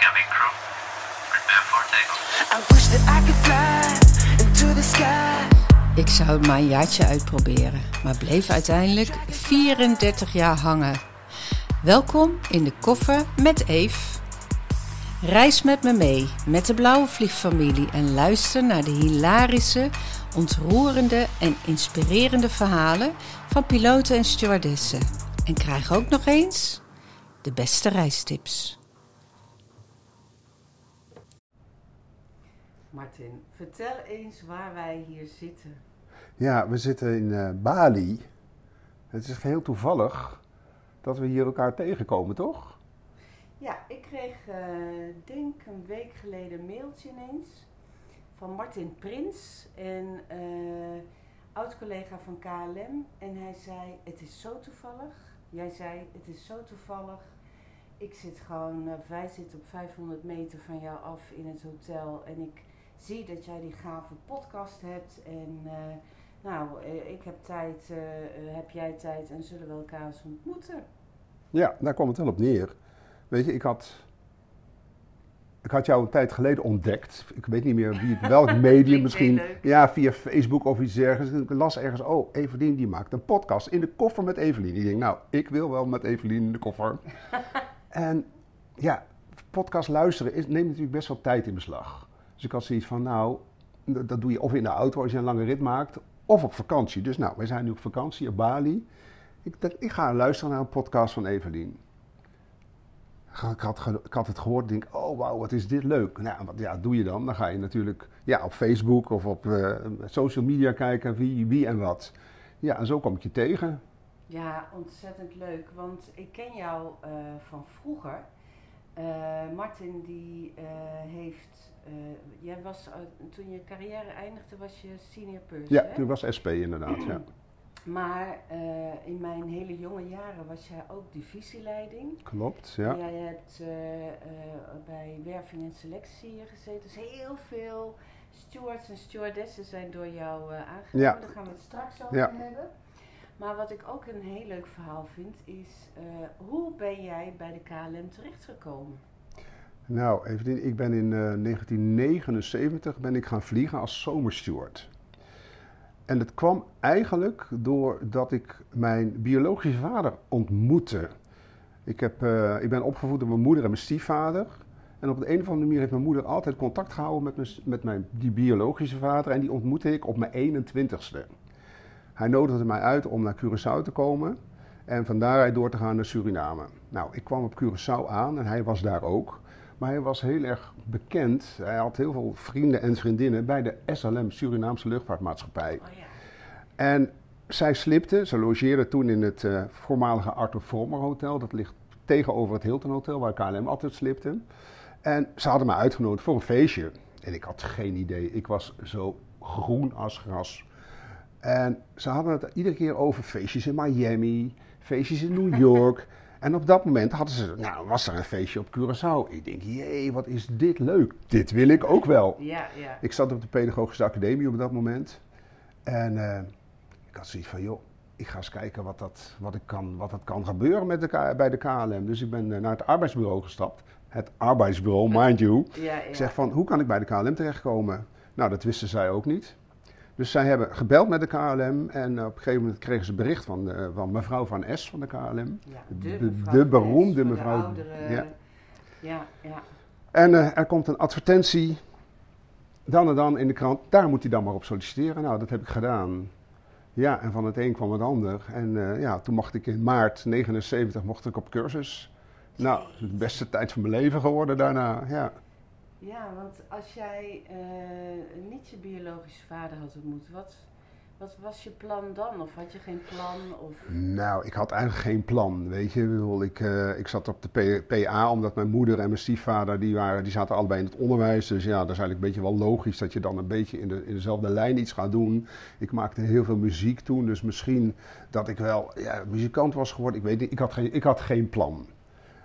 Cabin crew, prepare for takeoff. I wish that I could fly into the sky. Ik zou het maar een jaartje uitproberen, maar bleef uiteindelijk 34 jaar hangen. Welkom in de koffer met Eve. Reis met me mee met de Blauwe Vliegfamilie en luister naar de hilarische, ontroerende en inspirerende verhalen van piloten en stewardessen. En krijg ook nog eens de beste reistips. Martin, vertel eens waar wij hier zitten. Ja, we zitten in eh, Bali. Het is heel toevallig dat we hier elkaar tegenkomen, toch? Ja, ik kreeg eh denk een week geleden een mailtje ineens van Martin Prins, een eh, oud-collega van KLM. En hij zei, het is zo toevallig. Jij zei, het is zo toevallig. Ik zit gewoon, wij zitten op 500 meter van jou af in het hotel. En ik zie dat jij die gave podcast hebt. En eh, nou, eh, ik heb tijd, eh, heb jij tijd en zullen we elkaar eens ontmoeten. Ja, daar kwam het wel op neer. Weet je, ik had, ik had jou een tijd geleden ontdekt. Ik weet niet meer wie, welk medium misschien. Ja, via Facebook of iets dergelijks. Ik las ergens, oh, Evelien die maakt een podcast in de koffer met Evelien. Ik denk, nou, ik wil wel met Evelien in de koffer. en ja, podcast luisteren is, neemt natuurlijk best wel tijd in beslag. Dus ik had zoiets van, nou, dat doe je of in de auto als je een lange rit maakt, of op vakantie. Dus nou, wij zijn nu op vakantie op Bali. Ik ik ga luisteren naar een podcast van Evelien. Ik had, ik had het gehoord, denk, oh wauw, wat is dit leuk. Nou, wat ja, doe je dan? Dan ga je natuurlijk ja, op Facebook of op eh, social media kijken wie, wie en wat. Ja, en zo kom ik je tegen. Ja, ontzettend leuk. Want ik ken jou eh, van vroeger. Eh, Martin die eh, heeft. eh, jij was toen je carrière eindigde, was je senior purser. Ja, hè? toen was SP inderdaad, ja. Maar in mijn hele jonge jaren was jij ook divisieleiding. Klopt, ja. Jij hebt bij werving en selectie gezeten. Dus heel veel stewards en stewardessen zijn door jou aangenomen. Ja. Daar gaan we het straks over Ja. hebben. Maar wat ik ook een heel leuk verhaal vind, is eh, hoe ben jij bij de KLM terechtgekomen? Nou, Evelien, ik ben in eh, 1979 ben ik gaan vliegen als zomersteward. En dat kwam eigenlijk doordat ik mijn biologische vader ontmoette. Ik, heb, eh, ik ben opgevoed door mijn moeder en mijn stiefvader. En op de een of andere manier heeft mijn moeder altijd contact gehouden met mijn, met mijn die biologische vader. En die ontmoette ik op mijn 21ste. Hij nodigde mij uit om naar Curaçao te komen. En van daaruit door te gaan naar Suriname. Nou, ik kwam op Curaçao aan en hij was daar ook. Maar hij was heel erg bekend. Hij had heel veel vrienden en vriendinnen bij de SLM, Surinaamse Luchtvaartmaatschappij. Oh ja. En zij slipte, ze logeerde toen in het eh, voormalige Arthur Frommer Hotel. Dat ligt tegenover het Hilton Hotel, waar KLM altijd slipte. En ze hadden me uitgenodigd voor een feestje. En ik had geen idee. Ik was zo groen als gras. En ze hadden het iedere keer over feestjes in Miami, feestjes in New York. en op dat moment hadden ze, nou, was er een feestje op Curaçao. Ik denk, jee, wat is dit leuk. Dit wil ik ook wel. Ja, ja. Ik zat op de Pedagogische Academie op dat moment. En eh, ik had zoiets van, joh, ik ga eens kijken wat dat, wat ik kan, wat dat kan gebeuren met de, bij de KLM. Dus ik ben eh, naar het arbeidsbureau gestapt. Het arbeidsbureau, mind you. ja. Ik zeg van, hoe kan ik bij de KLM terechtkomen? Nou, dat wisten zij ook niet. Dus zij hebben gebeld met de KLM en op een gegeven moment kregen ze bericht van, eh, van mevrouw Van S van de KLM. Ja, de- beroemde mevrouw- oudere- ja. ja, ja. En eh, er komt een advertentie, dan en dan in de krant, daar moet hij dan maar op solliciteren. Nou, dat heb ik gedaan. Ja, en van het een kwam het ander. En eh, ja, toen mocht ik in maart 79 mocht ik op cursus. Nou, de beste tijd van mijn leven geworden daarna, ja. Ja, want als jij eh, niet je biologische vader had ontmoet, wat, wat was je plan dan? Of had je geen plan? Of... Nou, ik had eigenlijk geen plan, weet je. Ik, eh, ik zat op de PA, omdat mijn moeder en mijn stiefvader, die, waren, die zaten allebei in het onderwijs. Dus ja, dat is eigenlijk een beetje wel logisch dat je dan een beetje in, de, in dezelfde lijn iets gaat doen. Ik maakte heel veel muziek toen, dus misschien dat ik wel ja, muzikant was geworden. Ik weet niet, ik had geen, ik had geen plan.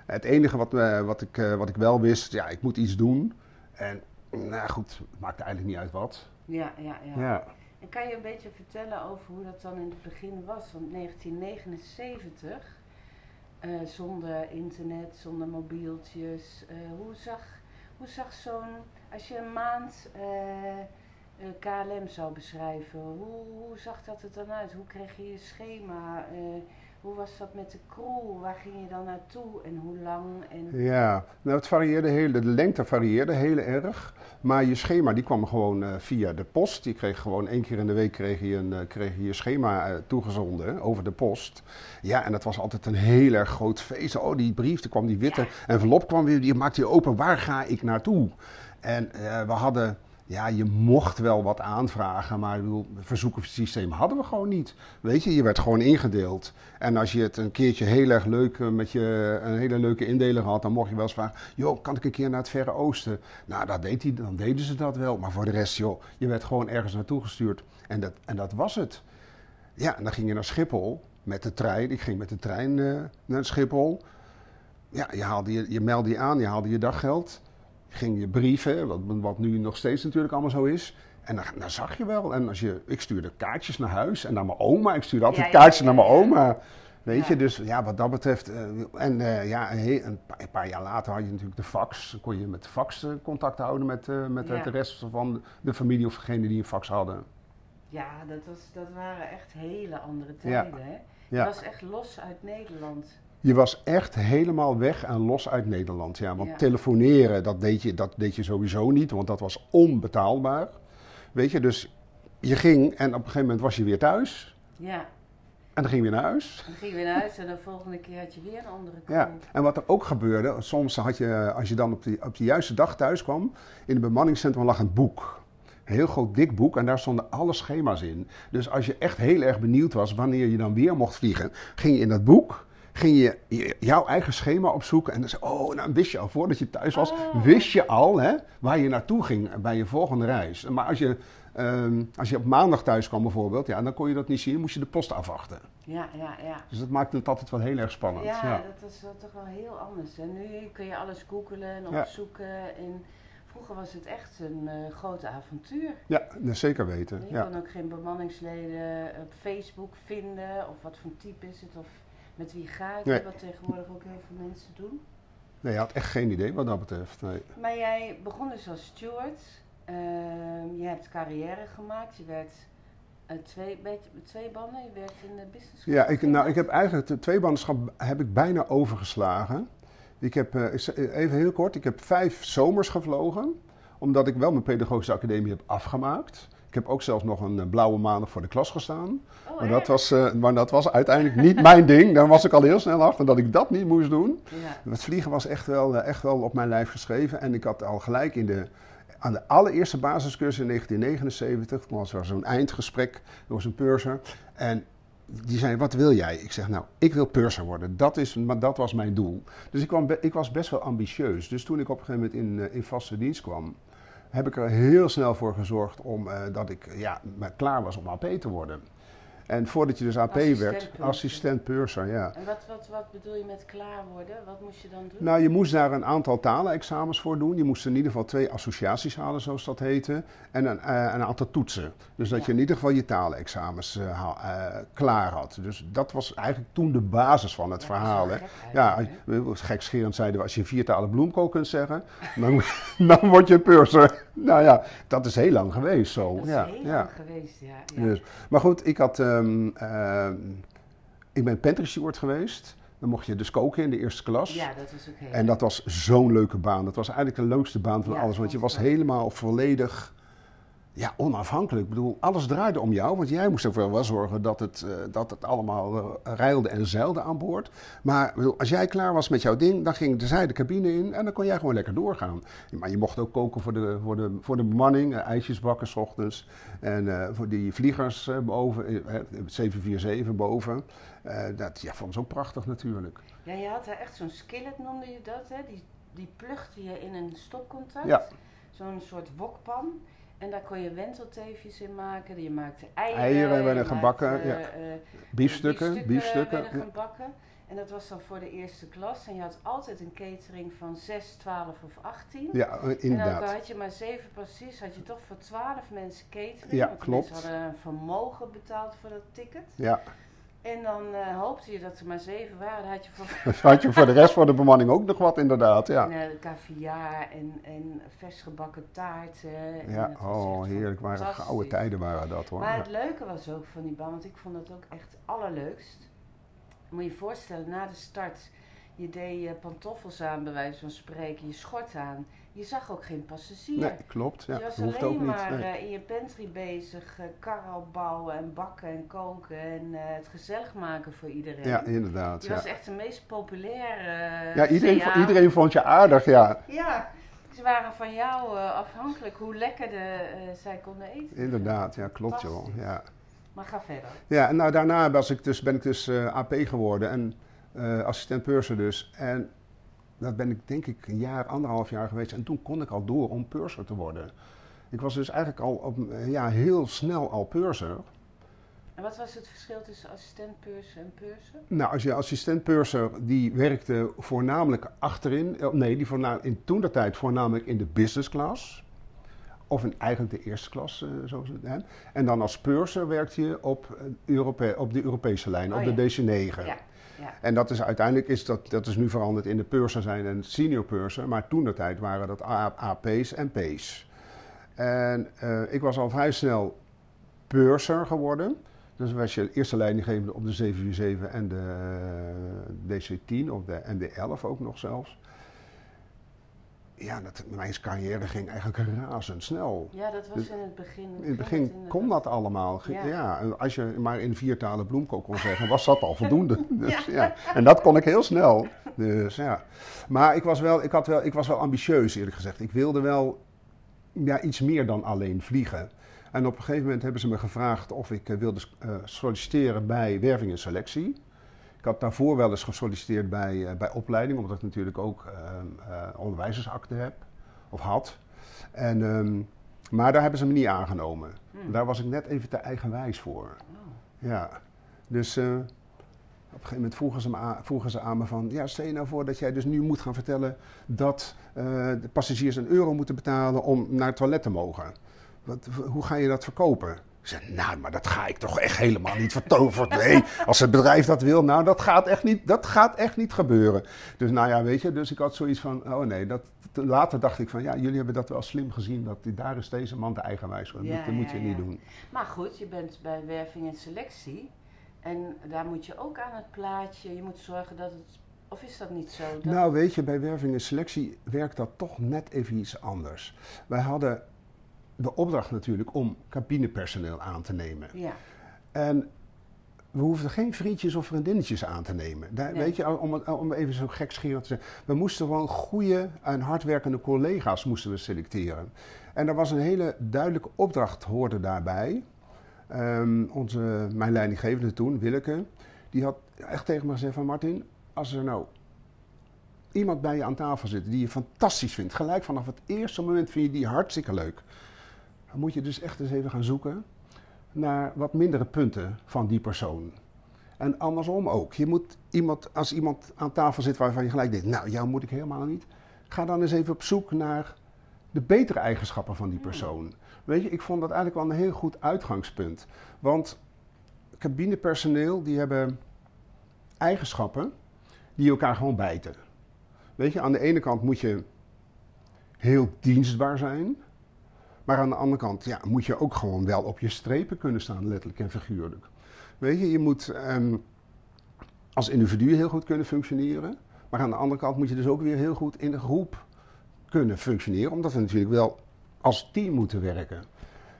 Het enige wat, eh, wat, ik, wat ik wel wist, ja, ik moet iets doen. En nou goed, het maakte eigenlijk niet uit wat. Ja, ja, ja. Ja. En kan je een beetje vertellen over hoe dat dan in het begin was? Want 1979, eh, zonder internet, zonder mobieltjes. Eh, hoe zag, hoe zag zo'n, als je een maand eh, KLM zou beschrijven, hoe, hoe zag dat er dan uit? Hoe kreeg je je schema? Hoe was dat met de crew? Waar ging je dan naartoe en hoe lang? En, Ja, nou het varieerde heel, de lengte varieerde heel erg. Maar je schema die kwam gewoon eh, via de post. Je kreeg gewoon één keer in de week kreeg je, een, eh, kreeg je, je schema eh, toegezonden over de post. Ja, en dat was altijd een heel erg groot feest. Oh, die brief, er kwam die witte envelop kwam weer, die maakte je open. Waar ga ik naartoe? En we hadden, ja, je mocht wel wat aanvragen, maar een verzoekensysteem hadden we gewoon niet. Weet je, je werd gewoon ingedeeld. En als je het een keertje heel erg leuk eh, met je een hele leuke indeler had, dan mocht je wel eens vragen: joh, kan ik een keer naar het Verre Oosten? Nou, dat dan deden ze dat wel. Maar voor de rest, joh, je werd gewoon ergens naartoe gestuurd. En dat, en dat was het. Ja, en dan ging je naar Schiphol met de trein. Ik ging met de trein eh, naar Schiphol. Ja, je, haalde je, je meldde je aan, je haalde je daggeld. Ging je brieven, wat, wat nu nog steeds natuurlijk allemaal zo is. En dan, dan zag je wel. En als je, ik stuurde kaartjes naar huis en naar mijn oma. Ik stuurde altijd Ja, ja, kaartjes ja, naar mijn oma. Weet je, dus ja, wat dat betreft. eh, en eh, ja, een, een paar, een paar jaar later had je natuurlijk de fax. Dan kon je met de fax eh, contact houden met, met de rest van de familie of degene die een fax hadden. ja, dat, was, dat waren echt hele andere tijden. Hè? Je was echt los uit Nederland. Je was echt helemaal weg en los uit Nederland. Ja, want Ja. telefoneren, dat deed, je, dat deed je sowieso niet, want dat was onbetaalbaar. Weet je, dus je ging en op een gegeven moment was je weer thuis. Ja, En dan ging je weer naar huis. dan ging je weer naar huis en de volgende keer had je weer een andere crew. Ja. En wat er ook gebeurde, soms had je, als je dan op de, op de juiste dag thuis kwam, in het bemanningscentrum lag een boek. Een heel groot dik boek en daar stonden alle schema's in. Dus als je echt heel erg benieuwd was wanneer je dan weer mocht vliegen, ging je in dat boek, ging je je- jouw eigen schema opzoeken. En dan zei oh, nou wist je al, voordat je thuis was, Oh. wist je al hè, waar je naartoe ging bij je volgende reis. Maar als je, ehm, als je op maandag thuis kwam bijvoorbeeld, ja, dan kon je dat niet zien, dan moest je de post afwachten. Ja, ja, ja. Dus dat maakte het altijd wel heel erg spannend. Ja, ja. dat was toch wel heel anders. En nu kun je alles googelen en Ja. opzoeken. En vroeger was het echt een eh groot avontuur. Ja, dat zeker weten. Je Ja. kon ook geen bemanningsleden op Facebook vinden. Of wat voor type is het. Of met wie ga ik. Nee. Wat tegenwoordig ook heel veel mensen doen. Nee, je had echt geen idee wat dat betreft. Nee. Maar jij begon dus als steward. Ehm, je hebt carrière gemaakt. Je werd eh, twee, twee banden. Je werkt in de business Ja, class, ik, nou, ik heb eigenlijk het tweebandenschap heb ik bijna overgeslagen. Ik heb, eh, z- even heel kort, ik heb vijf zomers gevlogen. Omdat ik wel mijn pedagogische academie heb afgemaakt. Ik heb ook zelfs nog een eh, blauwe maandag voor de klas gestaan. Oh, Maar dat, was, eh, maar dat was uiteindelijk niet mijn ding. Daar was ik al heel snel achter dat ik dat niet moest doen. Ja. Het vliegen was echt wel, eh, echt wel op mijn lijf geschreven. En ik had al gelijk in de, aan de allereerste basiscursus in 1979, toen was er zo'n eindgesprek, er was een purser. En die zei, wat wil jij? Ik zeg, nou, ik wil purser worden. Dat, is, maar dat was mijn doel. Dus ik, kwam, ik was best wel ambitieus. Dus toen ik op een gegeven moment in, in vaste dienst kwam, heb ik er heel snel voor gezorgd om, eh, dat ik ja, klaar was om AP te worden. En voordat je dus AP werd, assistent purser, ja. En wat, wat, wat bedoel je met klaar worden? Wat moest je dan doen? Nou, je moest daar een aantal talenexamens voor doen. Je moest in ieder geval twee associaties halen, zoals dat heette. En een, eh, een aantal toetsen. Dus dat Ja. je in ieder geval je talenexamens eh, klaar had. Dus dat was eigenlijk toen de basis van het Ja, verhaal. Hè. Ja, we- gekscherend zeiden we, als je vier talen bloemkool kunt zeggen, dan, dan word je purser. Nou ja, dat is heel lang geweest zo. Dat is ja, heel lang geweest, ja. ja. Dus, maar goed, ik, had, ehm, ehm, ik ben pantry steward geweest. Dan mocht je dus koken in de eerste klas. Ja, dat was ook heel En dat was zo'n leuke baan. Dat was eigenlijk de leukste baan van Ja, alles. Want je was helemaal volledig ja, onafhankelijk. Ik bedoel, alles draaide om jou. Want jij moest ervoor wel zorgen dat het, eh, dat het allemaal reilde en zeilde aan boord. Maar bedoel, als jij klaar was met jouw ding, dan ging de zij de cabine in. En dan kon jij gewoon lekker doorgaan. Maar je mocht ook koken voor de, voor de, voor de bemanning. eh, ijsjes bakken s ochtends. En voor die vliegers boven, eh, eh, 747 boven. Dat ja, vond ze ook prachtig natuurlijk. Ja, je had daar echt zo'n skillet, noemde je dat, hè? Die, die plugde je in een stopcontact. Ja. Zo'n soort wokpan. En daar kon je wentelteefjes in maken. Je maakte eieren. Eieren werden gebakken, maakte, ja. eh, Biefstukken, biefstukken. werden ja. gebakken. En dat was dan voor de eerste klas. En je had altijd een catering van 6, 12 of 18. Ja, eh, En ook al inderdaad. had je maar zeven precies, had je toch voor 12 mensen catering. Ja, klopt. mensen hadden een vermogen betaald voor dat ticket. Ja, En dan eh, hoopte je dat er maar zeven waren. Had je voor had je voor de rest van de bemanning ook nog wat, inderdaad. Ja, en, eh, caviar en, en vers gebakken taarten. En ja oh heerlijk. Waren gouden tijden waren dat hoor. Maar Ja. het leuke was ook van die baan, want ik vond het ook echt allerleukst. Moet je je voorstellen, na de start, je deed je pantoffels aan, bij wijze van spreken, je schort aan. Je zag ook geen passagier. Nee, klopt. Ja, je was hoeft alleen ook niet. maar nee. eh, in je pantry bezig, uh, bouwen en bakken en koken en eh, het gezellig maken voor iedereen. Ja, inderdaad. je Ja, was echt de meest populaire. ja iedereen, CA. iedereen vond je aardig, ja. Ja, ze waren van jou afhankelijk hoe lekker de, zij konden eten. Inderdaad, ja, klopt joh. Ja. Maar ga verder. Ja, en nou, daarna was ik dus, ben ik dus AP geworden en assistent purser dus. En dat ben ik denk ik een jaar, anderhalf jaar geweest. En toen kon ik al door om purser te worden. Ik was dus eigenlijk al op, ja, heel snel al purser. En wat was het verschil tussen assistent purser en purser? Nou, als je assistent purser, die werkte voornamelijk achterin. eh, Nee, die voorna- in toen de tijd voornamelijk in de business class. Of in eigenlijk de eerste klas, eh, zoals het hè. En dan als purser werkte je op, eh, Europe- op de Europese lijn, Oh op ja. de DC9. Ja, En dat is uiteindelijk is dat, dat is nu veranderd in de purser zijn en senior purser. Maar toen de tijd waren dat AP's en P's. En eh, ik was al vrij snel purser geworden. Dus was je eerste leidinggevende op de 747 en de eh, DC-10 of de, en de 11 ook nog zelfs. Ja, dat, mijn carrière ging eigenlijk razendsnel. Ja, dat was Dus in het begin. In het begin kon dat allemaal. Ja. Ja. en als je maar in viertalen bloemkool kon zeggen, was dat al voldoende. Dus, Ja. ja. En dat kon ik heel snel. Dus ja. Maar ik was wel, ik had wel, ik was wel ambitieus eerlijk gezegd. Ik wilde wel ja, iets meer dan alleen vliegen. En op een gegeven moment hebben ze me gevraagd of ik eh, wilde eh, solliciteren bij werving en selectie. Ik had daarvoor wel eens gesolliciteerd bij, eh, bij opleiding, omdat ik natuurlijk ook ehm, eh, onderwijzersakte heb, of had. En, ehm, maar daar hebben ze me niet aangenomen. Hmm. Daar was ik net even te eigenwijs voor. Oh. Ja, dus eh, op een gegeven moment vroegen ze, me aan, vroegen ze aan me van... Ja, stel je nou voor dat jij dus nu moet gaan vertellen dat de passagiers een euro moeten betalen om naar het toilet te mogen. Wat, hoe ga je dat verkopen? Ik zei, nou, maar dat ga ik toch echt helemaal niet vertoverd. Nee, als het bedrijf dat wil, nou, dat gaat echt niet, dat gaat echt niet gebeuren. Dus nou ja, weet je, dus ik had zoiets van, oh nee, dat, later dacht ik van, ja, jullie hebben dat wel slim gezien. Dat, daar is deze man te eigenwijs. Ja, dat moet ja, je niet doen. Maar goed, je bent bij werving en selectie. En daar moet je ook aan het plaatje. Je moet zorgen dat het. Of is dat niet zo? Dat, Nou, weet je, bij werving en selectie werkt dat toch net even iets anders. Wij hadden de opdracht natuurlijk om cabinepersoneel aan te nemen. ja. En we hoefden geen vriendjes of vriendinnetjes aan te nemen. Daar, Nee. Weet je, om, om even zo gekscherend te zeggen. We moesten gewoon goede en hardwerkende collega's moesten we selecteren. En er was een hele duidelijke opdracht hoorde daarbij. Ehm, onze, mijn leidinggevende toen, Willeke, die had echt tegen me gezegd van Martin, als er nou iemand bij je aan tafel zit die je fantastisch vindt, gelijk vanaf het eerste moment vind je die hartstikke leuk. Dan moet je dus echt eens even gaan zoeken naar wat mindere punten van die persoon. En andersom ook. Je moet iemand, als iemand aan tafel zit waarvan je gelijk denkt, nou, jou moet ik helemaal niet. Ga dan eens even op zoek naar de betere eigenschappen van die persoon. Weet je, ik vond dat eigenlijk wel een heel goed uitgangspunt. Want cabinepersoneel, die hebben eigenschappen die elkaar gewoon bijten. Weet je, aan de ene kant moet je heel dienstbaar zijn. Maar aan de andere kant ja, moet je ook gewoon wel op je strepen kunnen staan, letterlijk en figuurlijk. Weet je, je moet ehm, als individu heel goed kunnen functioneren. Maar aan de andere kant moet je dus ook weer heel goed in de groep kunnen functioneren. Omdat we natuurlijk wel als team moeten werken.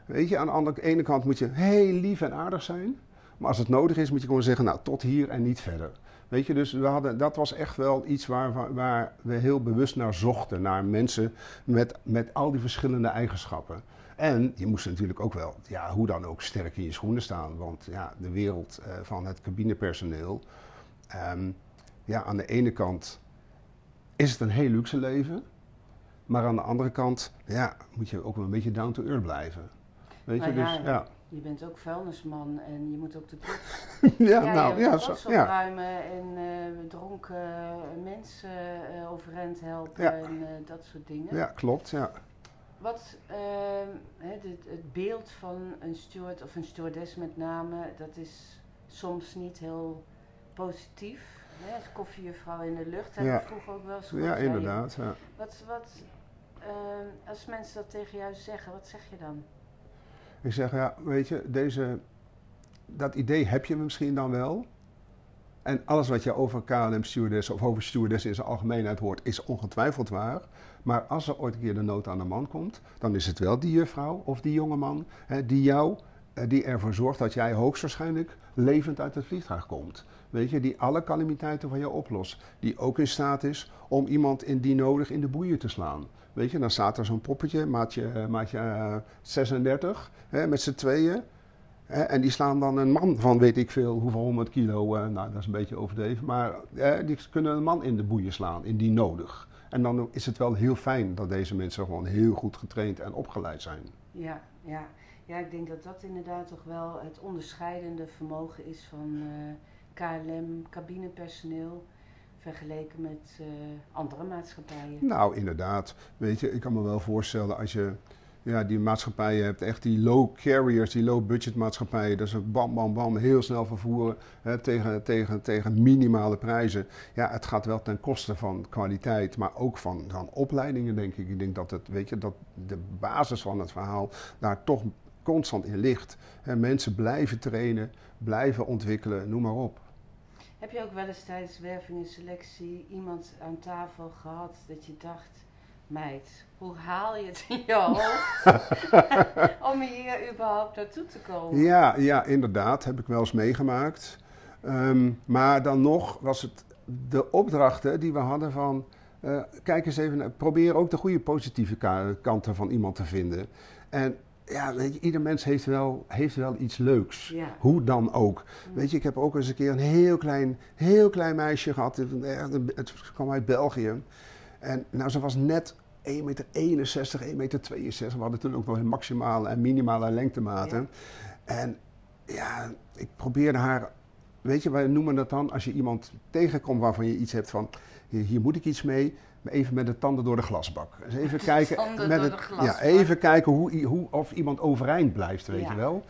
Weet je, aan de ene kant moet je heel lief en aardig zijn. Maar als het nodig is, moet je gewoon zeggen, nou, tot hier en niet verder. Weet je, dus we hadden, dat was echt wel iets waar, waar, we heel bewust naar zochten. Naar mensen met, met al die verschillende eigenschappen. En je moest natuurlijk ook wel, ja, hoe dan ook, sterk in je schoenen staan. Want ja, de wereld eh, van het cabinepersoneel. ehm, ja, aan de ene kant is het een heel luxe leven. Maar aan de andere kant, ja, moet je ook wel een beetje down to earth blijven. Weet je, Nou ja, dus ja. Je bent ook vuilnisman en je moet ook de trots, ja, ja, nou, ja, zo, opruimen en eh, dronken mensen eh, overeind helpen Ja. en eh, dat soort dingen. ja, klopt, ja. Wat ehm, hè, dit- het beeld van een steward of een stewardess met name, dat is soms niet heel positief. Hè? Als koffiejuffrouw in de lucht, heb Ja. vroeger ook wel eens. Ja, je. inderdaad. Ja. Wat, wat, ehm, als mensen dat tegen jou zeggen, wat zeg je dan? Ik zeg, ja, weet je, deze, dat idee heb je misschien dan wel. En alles wat je over KLM stewardess of over stewardess in zijn algemeenheid hoort, is ongetwijfeld waar. Maar als er ooit een keer de nood aan de man komt, dan is het wel die juffrouw of die jongeman hè, die jou, eh, die ervoor zorgt dat jij hoogstwaarschijnlijk levend uit het vliegtuig komt. Weet je, die alle calamiteiten van jou oplost. Die ook in staat is om iemand indien nodig in de boeien te slaan. Weet je, dan staat er zo'n poppetje, maatje, eh, maatje eh, 36, hè, met z'n tweeën. Hè, en die slaan dan een man van weet ik veel hoeveel honderd kilo, eh, nou dat is een beetje overdreven. Maar eh, die kunnen een man in de boeien slaan, indien nodig. En dan is het wel heel fijn dat deze mensen gewoon heel goed getraind en opgeleid zijn. Ja, ja. ja, ik denk dat dat inderdaad toch wel het onderscheidende vermogen is van eh, KLM, cabinepersoneel, vergeleken met eh, andere maatschappijen. Nou, inderdaad. Weet je, ik kan me wel voorstellen als je ja, die maatschappijen hebt, echt die low carriers, die low budget maatschappijen, ook bam, bam, bam, heel snel vervoeren hè, tegen, tegen, tegen minimale prijzen. Ja, het gaat wel ten koste van kwaliteit, maar ook van, van opleidingen, denk ik. Ik denk dat, het, weet je, dat de basis van het verhaal daar toch constant in ligt. Hè, mensen blijven trainen, blijven ontwikkelen, noem maar op. Heb je ook wel eens tijdens werving en selectie iemand aan tafel gehad dat je dacht, meid, hoe haal je het in je hoofd om hier überhaupt naartoe te komen? Ja, ja, inderdaad. Heb ik wel eens meegemaakt. Ehm, maar dan nog was het de opdrachten die we hadden van... eh, kijk eens even, naar- probeer ook de goede positieve ka- kanten van iemand te vinden. En ja, weet je, ieder mens heeft wel, heeft wel iets leuks. Ja. Hoe dan ook. Weet je, ik heb ook eens een keer een heel klein, heel klein meisje gehad. Het, het kwam uit België. En nou, ze was net 1,61 meter, 1,62 meter. We hadden toen ook nog een maximale en minimale lengtematen. En ja, ik probeerde haar... Weet je, wij noemen dat dan als je iemand tegenkomt waarvan je iets hebt van... Hier, hier moet ik iets mee, even met de tanden door de glasbak. Dus even kijken, tanden met door het, de ja, even kijken hoe, hoe, of iemand overeind blijft, weet Ja. je wel.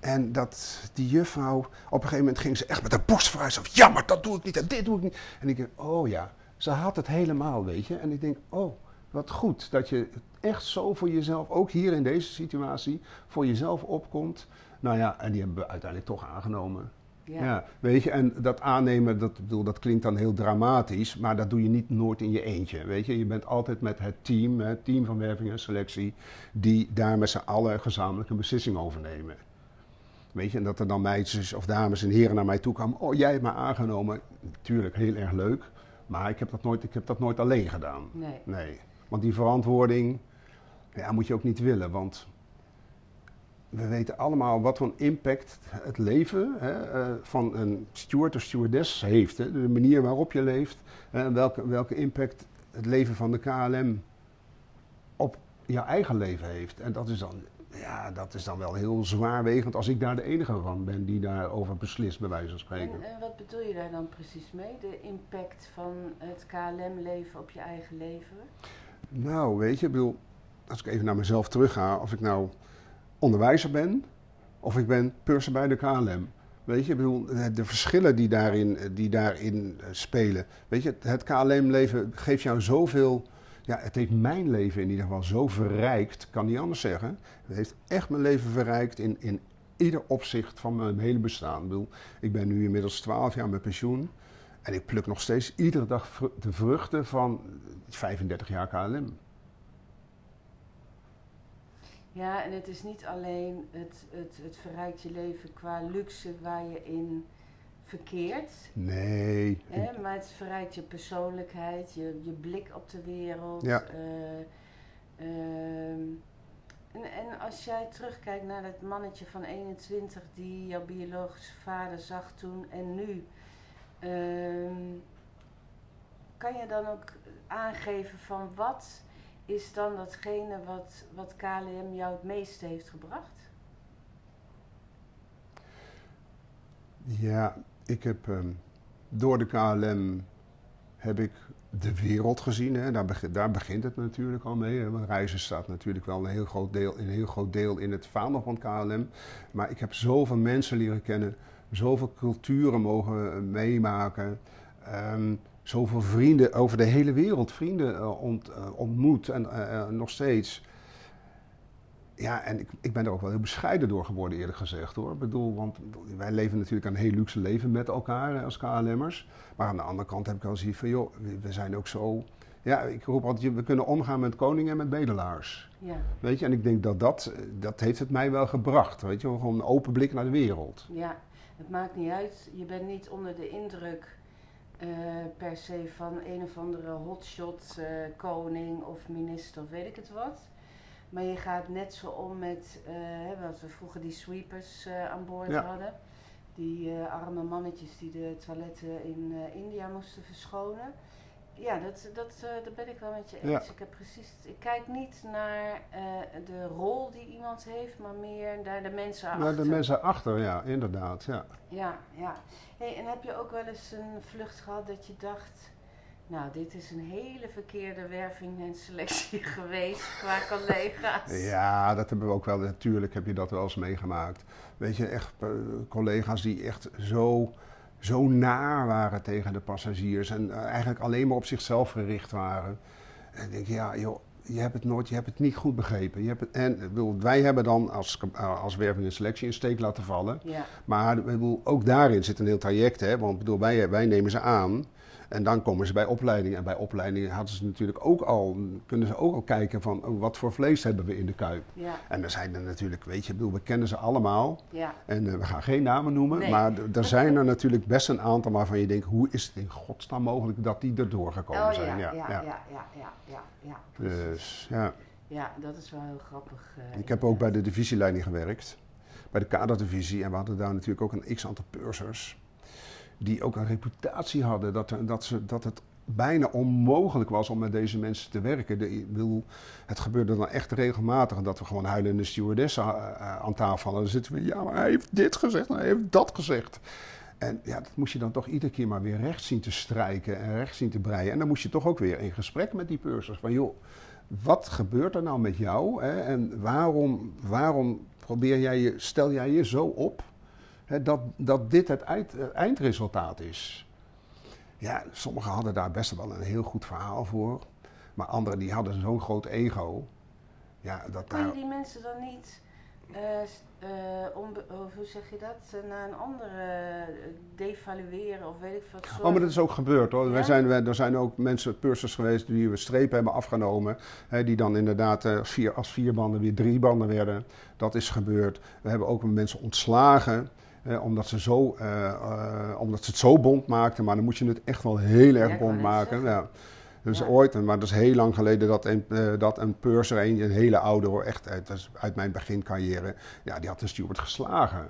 En dat die juffrouw, op een gegeven moment ging ze echt met de borst vooruit. Zo, ja, maar dat doe ik niet en dit doe ik niet. En ik denk, oh ja, ze had het helemaal, weet je. En ik denk, oh, wat goed dat je echt zo voor jezelf, ook hier in deze situatie, voor jezelf opkomt. Nou ja, en die hebben we uiteindelijk toch aangenomen. Ja. weet je, en dat aannemen, dat, bedoel, dat klinkt dan heel dramatisch, maar dat doe je niet nooit in je eentje. Weet je, je bent altijd met het team, het team van werving en selectie, die daar met z'n allen gezamenlijk een beslissing over nemen. Weet je, en dat er dan meisjes of dames en heren naar mij toe kwamen. Oh, jij hebt me aangenomen. Natuurlijk, heel erg leuk. Maar ik heb dat nooit, ik heb dat nooit alleen gedaan. Nee. Nee. Want die verantwoording ja, moet je ook niet willen. Want we weten allemaal wat voor een impact het leven hè, eh, van een steward of stewardess heeft. Hè. De manier waarop je leeft. En welke, welke impact het leven van de KLM op jouw eigen leven heeft. En dat is dan, ja, dat is dan wel heel zwaarwegend als ik daar de enige van ben die daarover beslist, bij wijze van spreken. En, en wat bedoel je daar dan precies mee? De impact van het KLM-leven op je eigen leven? Nou, weet je, ik bedoel, als ik even naar mezelf terugga, of ik nou onderwijzer ben of ik ben purser bij de KLM. Weet je, ik bedoel, de, verschillen die daarin, die daarin eh, spelen. Weet je, het KLM-leven geeft jou zoveel. Ja, het heeft mijn leven in ieder geval zo verrijkt, kan niet anders zeggen. Het heeft echt mijn leven verrijkt in, in ieder opzicht van mijn hele bestaan. Ik bedoel, ik ben nu inmiddels 12 jaar met pensioen. En ik pluk nog steeds iedere dag de vruchten van 35 jaar KLM. Ja, en het is niet alleen het, het, het verrijkt je leven qua luxe waar je in verkeert. Nee. Hè, maar het verrijkt je persoonlijkheid, je, je blik op de wereld. Ja. eh, ehm, en, en als jij terugkijkt naar dat mannetje van 21 die jouw biologische vader zag toen en nu. ehm, kan je dan ook aangeven van wat is dan datgene wat, wat KLM jou het meeste heeft gebracht? Ja, ik heb ehm, door de KLM heb ik de wereld gezien. Hè. Daar, beg- daar begint het natuurlijk al mee. Hè. Want reizen staat natuurlijk wel een heel groot deel, heel groot deel in het vaandel van KLM. Maar ik heb zoveel mensen leren kennen. zoveel culturen mogen eh, meemaken. Ehm, zoveel vrienden over de hele wereld, vrienden eh, ont, eh, ontmoet en eh, nog steeds. Ja, en ik, ik ben er ook wel heel bescheiden door geworden, eerlijk gezegd hoor. Ik bedoel, want wij leven natuurlijk een heel luxe leven met elkaar als KLM'ers. Maar aan de andere kant heb ik wel zoiets van, joh, we- we zijn ook zo. Ja, ik roep altijd, we kunnen omgaan met koningen en met bedelaars. Ja, Weet je, en ik denk dat dat, dat heeft het mij wel gebracht. Weet je, gewoon een open blik naar de wereld. ja. Het maakt niet uit. Je bent niet onder de indruk eh, per se van een of andere hotshot eh, koning of minister of weet ik het wat. Maar je gaat net zo om met hè, wat we vroeger die sweepers aan boord Ja. hadden. Die arme mannetjes die de toiletten in India moesten verschonen. Ja, dat, dat, eh, daar ben ik wel met je eens. Ja. Ik, heb precies, ik kijk niet naar eh, de rol die iemand heeft, maar meer naar de mensen achter. Maar de mensen achter, ja, inderdaad. Ja. Ja, ja. Hey, en heb je ook wel eens een vlucht gehad dat je dacht, nou, dit is een hele verkeerde werving en selectie geweest qua collega's. ja, dat hebben we ook wel. Natuurlijk heb je dat wel eens meegemaakt. Weet je, echt eh, collega's die echt zo, zo naar waren tegen de passagiers. En eh, eigenlijk alleen maar op zichzelf gericht waren. En ik denk, ja, joh. Je hebt het nooit, je hebt het niet goed begrepen. Je hebt het, en bedoel, wij hebben dan als, eh, als werving en selectie een steek laten vallen. Ja, Maar bedoel, ook daarin zit een heel traject. Hè? Want ik bedoel, wij, wij nemen ze aan. En dan komen ze bij opleidingen. En bij opleidingen hadden ze natuurlijk ook al, kunnen ze ook al kijken van oh, wat voor vlees hebben we in de kuip. En er zijn er natuurlijk, weet je, bedoel, we kennen ze allemaal. Ja. En eh, we gaan geen namen noemen. Maar er zijn er natuurlijk best een aantal waarvan je denkt, hoe is het in godsnaam mogelijk dat die erdoor gekomen oh, zijn? Ja, ja, ja, ja, ja, ja, ja Dus ja. Ja, dat is wel heel grappig. Eh, ik heb ook bij de divisieleiding gewerkt, bij de kaderdivisie. En we hadden daar natuurlijk ook een x aantal pursers. Die ook een reputatie hadden dat, dat, ze, dat het bijna onmogelijk was om met deze mensen te werken. Bedoel, het gebeurde dan echt regelmatig dat we gewoon huilende stewardessen eh, eh, aan tafel hadden. Dan zitten we, ja, maar hij heeft dit gezegd hij heeft dat gezegd. En ja, dat moest je dan toch iedere keer maar weer recht zien te strijken en recht zien te breien. En dan moest je toch ook weer in gesprek met die pursers. Van joh, wat gebeurt er nou met jou? Hè? En waarom, waarom probeer jij je, stel jij je zo op hè, dat, dat dit het eind, eh, eindresultaat is? Ja, sommigen hadden daar best wel een heel goed verhaal voor. Maar anderen die hadden zo'n groot ego. Ja, dat Kon je daar, die mensen dan niet, eh, eh, onbe- of hoe zeg je dat, naar een andere devalueren of weet ik wat soort... Oh, maar dat is ook gebeurd hoor. Ja? Wij zijn, wij- er zijn ook mensen, pursers geweest die we strepen hebben afgenomen. Hè, die dan inderdaad vier, als vier banden weer drie banden werden. Dat is gebeurd. We hebben ook mensen ontslagen. Eh, omdat, ze zo, eh, eh, omdat ze het zo bond maakten. Maar dan moet je het echt wel heel erg Ja, bond maken. Ja. Dus Ja. ooit, maar dat is heel lang geleden, dat een, eh, dat een purser, een, een hele oude hoor, echt uit, dat is uit mijn begincarrière, ja, die had de steward geslagen.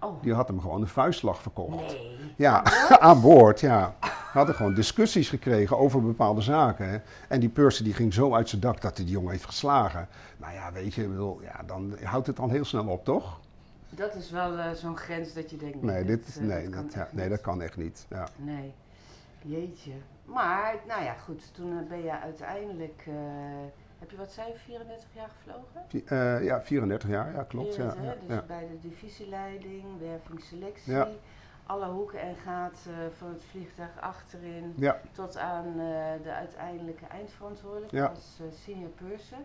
Oh, Die had hem gewoon een vuistslag verkocht. nee. Ja, aan boord, ja. We hadden gewoon discussies gekregen over bepaalde zaken. hè. En die purser die ging zo uit zijn dak dat hij die jongen heeft geslagen. Nou ja, weet je, bedoel, ja, dan houdt het dan heel snel op, toch? Dat is wel eh, zo'n grens dat je denkt... Nee, dit, eh, nee, kan dat, ja, echt nee, dat kan echt niet. Ja. Nee, jeetje. Maar, nou ja, goed, toen eh, ben je uiteindelijk... heb je wat zei je, 34 jaar gevlogen? Vi- ja, 34 jaar, ja, klopt. Ja, 34, ja, hè? dus ja. bij de divisieleiding, wervingsselectie, Ja. alle hoeken en gaten van het vliegtuig achterin, ja. tot aan de uiteindelijke eindverantwoordelijke Ja. als senior purser.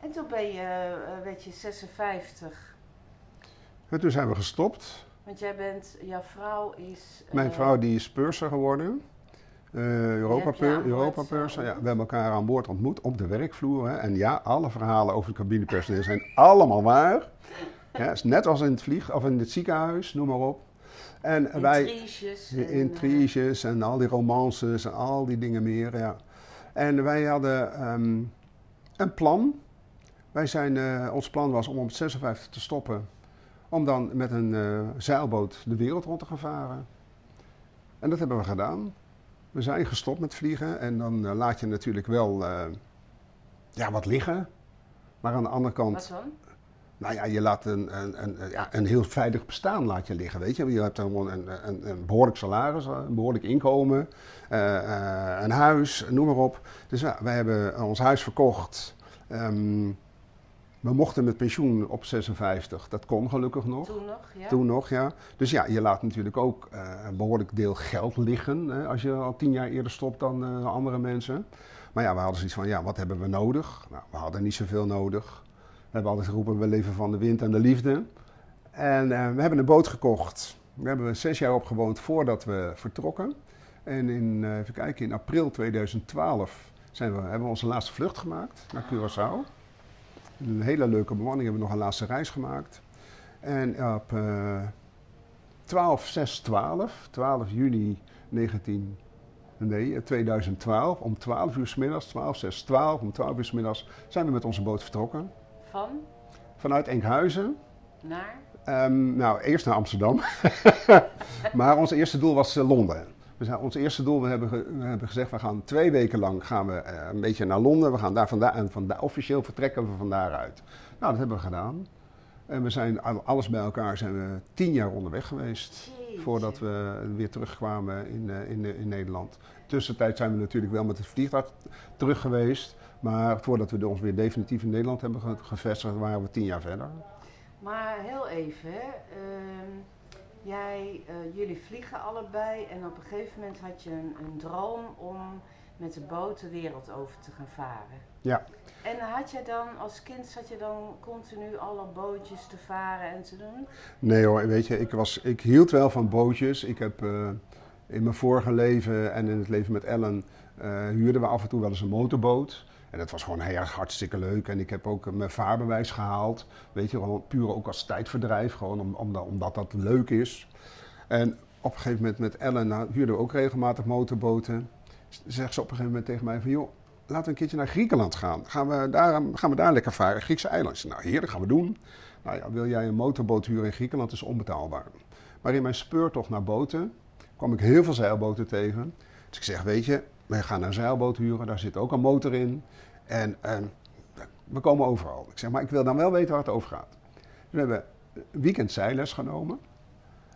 En toen ben je, eh, werd je 56, En toen zijn we gestopt. want jij bent, jouw vrouw is... Mijn eh, vrouw die is purser geworden. Eh Europa, pur, eh, purser. Ja, we hebben elkaar aan boord ontmoet op de werkvloer. Hè. En ja, alle verhalen over het cabinepersoneel zijn allemaal waar. Ja, is net als in het vlieg of in het ziekenhuis, noem maar op. En wij, Intriges. en, de intriges en al die romances en al die dingen meer. Ja. En wij hadden ehm, een plan. Wij zijn, ons plan was om om 56 te stoppen. Om dan met een eh, zeilboot de wereld rond te gaan varen. En dat hebben we gedaan. We zijn gestopt met vliegen. En dan eh, laat je natuurlijk wel eh, ja, wat liggen. Maar aan de andere kant, Wat dan? nou ja, je laat een, een, een, ja, een heel veilig bestaan laat je liggen, weet je. Je hebt dan gewoon een, een, een behoorlijk salaris, een behoorlijk inkomen, een huis, noem maar op. Dus ja, wij hebben ons huis verkocht. Ehm, We mochten met pensioen op 56. Dat kon gelukkig nog. Toen nog, ja? Toen nog, ja. Dus ja, je laat natuurlijk ook eh, een behoorlijk deel geld liggen. Hè, als je al tien jaar eerder stopt dan eh, andere mensen. Maar ja, we hadden zoiets van, ja, wat hebben we nodig? Nou, we hadden niet zoveel nodig. We hebben altijd geroepen, we leven van de wind en de liefde. En eh, we hebben een boot gekocht. Daar hebben we zes jaar op gewoond voordat we vertrokken. En in, even kijken, in april 2012 zijn we, hebben we onze laatste vlucht gemaakt naar Curaçao. Een hele leuke bemanning hebben we nog een laatste reis gemaakt. En op eh 12, 6, 12, 12 juni 19, nee, eh, 2012, om 12 uur s middags, 12, 6, 12, om 12 uur s middags zijn we met onze boot vertrokken. Van Vanuit Enkhuizen naar? Ehm, nou, eerst naar Amsterdam. maar ons eerste doel was eh, Londen. We zijn, ons eerste doel, we hebben, ge- we hebben gezegd, we gaan twee weken lang gaan we, eh, een beetje naar Londen. We gaan daar vandaan en van daar, officieel vertrekken we van daaruit. Nou, dat hebben we gedaan. En we zijn al- alles bij elkaar zijn we tien jaar onderweg geweest. Jeetje. Voordat we weer terugkwamen in, eh, in, in Nederland. Tussentijd zijn we natuurlijk wel met het vliegtuig terug geweest. Maar voordat we ons weer definitief in Nederland hebben ge- gevestigd, waren we tien jaar verder. Maar heel even, hè. Ehm, jij, eh, jullie vliegen allebei en op een gegeven moment had je een, een droom om met de boot de wereld over te gaan varen. Ja. En had jij dan, als kind zat je dan continu alle bootjes te varen en te doen? Nee hoor, weet je, ik, was, ik hield wel van bootjes. Ik heb eh, in mijn vorige leven en in het leven met Ellen eh, huurden we af en toe wel eens een motorboot. En dat was gewoon heel erg hartstikke leuk. En ik heb ook mijn vaarbewijs gehaald. Weet je, gewoon puur ook als tijdverdrijf. Gewoon om, omdat, omdat dat leuk is. En op een gegeven moment met Ellen nou, huurden we ook regelmatig motorboten. Zegt ze op een gegeven moment tegen mij van... joh, laten we een keertje naar Griekenland gaan. Gaan we daar, gaan we daar lekker varen, Griekse zei, nou heer, dat gaan we doen. Nou ja, wil jij een motorboot huren in Griekenland, is onbetaalbaar. Maar in mijn speurtocht naar boten kwam ik heel veel zeilboten tegen. Dus ik zeg, weet je, we gaan een zeilboot huren, daar zit ook een motor in. En we komen overal. Ik zeg, maar ik wil dan wel weten waar het over gaat. Dus we hebben weekend zeilles genomen.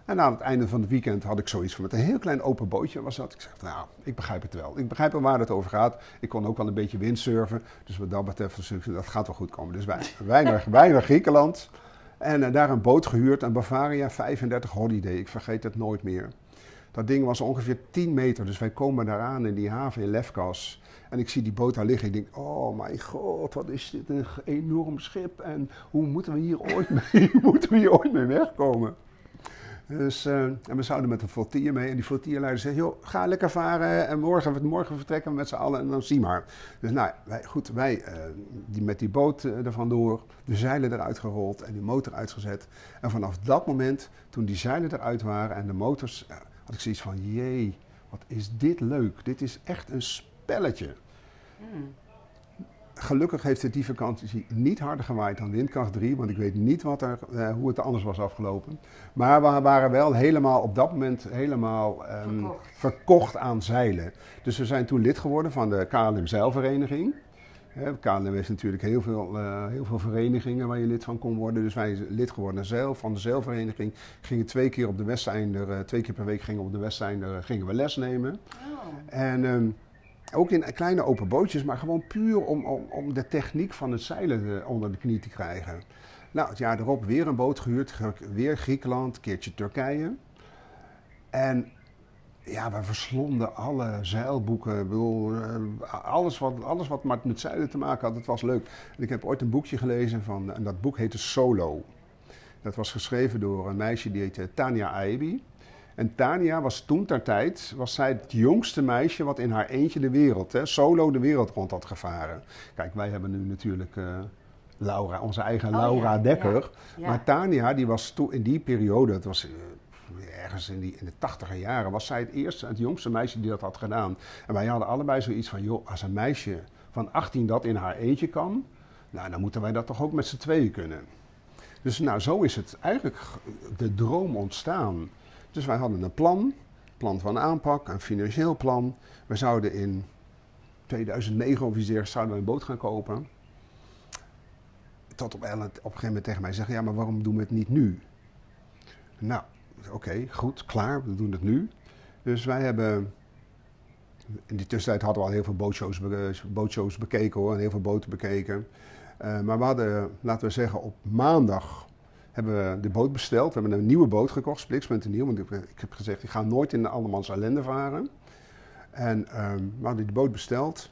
En aan het einde van het weekend had ik zoiets van met een heel klein open bootje was dat. Ik zeg, nou, ik begrijp het wel. Ik begrijp wel waar het over gaat. Ik kon ook wel een beetje windsurfen. Dus wat dat betreft, dat gaat wel goed komen. Dus wij, wij naar Griekenland. En eh, daar een boot gehuurd, een Bavaria 35 Holiday. Ik vergeet het nooit meer. Dat ding was ongeveer 10 meter. Dus wij komen daaraan in die haven in Lefkas. En ik zie die boot daar liggen. Ik denk, oh mijn god, wat is dit een enorm schip. En hoe moeten we hier ooit mee, moeten we hier ooit mee wegkomen? Dus, eh, en we zouden met een flottille mee. En die flottilleleider zei, joh, ga lekker varen. En morgen, morgen vertrekken we met z'n allen en dan zie maar. Dus nou, wij, goed, wij eh, die met die boot eh, er vandoor, de zeilen eruit gerold en die motor uitgezet. En vanaf dat moment, toen die zeilen eruit waren en de motors, had ik zoiets van, jee, wat is dit leuk. Dit is echt een spelletje. Hmm. Gelukkig heeft het die vakantie niet harder gewaaid dan windkracht 3, want ik weet niet wat er, eh, hoe het anders was afgelopen. Maar we waren wel helemaal op dat moment helemaal ehm, Verkocht. verkocht aan zeilen. Dus we zijn toen lid geworden van de KLM Zeilvereniging. KLM heeft natuurlijk heel veel, eh, heel veel verenigingen waar je lid van kon worden. Dus wij zijn lid geworden zeil, van de zeilvereniging. Gingen twee keer op de Westeinder, eh, twee keer per week gingen op de Westeinder eh, gingen we les nemen. Oh. En ehm, ook in kleine open bootjes, maar gewoon puur om, om, om de techniek van het zeilen onder de knie te krijgen. Nou, het jaar erop weer een boot gehuurd, ge- weer Griekenland, keertje Turkije. En ja, we verslonden alle zeilboeken. Ik bedoel, eh, alles, wat, alles wat maar met zeilen te maken had, het was leuk. En ik heb ooit een boekje gelezen van, en dat boek heette Solo. Dat was geschreven door een meisje die heette Tania Aibi. En Tania was toen ter tijd, was zij het jongste meisje wat in haar eentje de wereld, hè, solo de wereld rond had gevaren. Kijk, wij hebben nu natuurlijk eh, Laura, onze eigen Oh, Laura ja, Dekker. Ja. Maar Tania, die was toen in die periode, het was eh, ergens in, die, in de tachtiger jaren, was zij het eerste, het jongste meisje die dat had gedaan. En wij hadden allebei zoiets van, joh, als een meisje van 18 dat in haar eentje kan, nou, dan moeten wij dat toch ook met z'n tweeën kunnen. Dus nou, zo is het eigenlijk de droom ontstaan. Dus wij hadden een plan, plan van aanpak, een financieel plan. We zouden in 2009 of iets zouden we een boot gaan kopen. Tot op op een gegeven moment tegen mij zeggen, ja, maar waarom doen we het niet nu? Nou, oké, goed, klaar, we doen het nu. Dus wij hebben, in die tussentijd hadden we al heel veel bootshows, bootshows bekeken hoor, en heel veel boten bekeken. Eh, maar we hadden, laten we zeggen, op maandag hebben we de boot besteld. We hebben een nieuwe boot gekocht, Splikspunten nieuw. Want ik, ik heb gezegd, ik ga nooit in de Allemans ellende varen. En ehm, we hadden die boot besteld.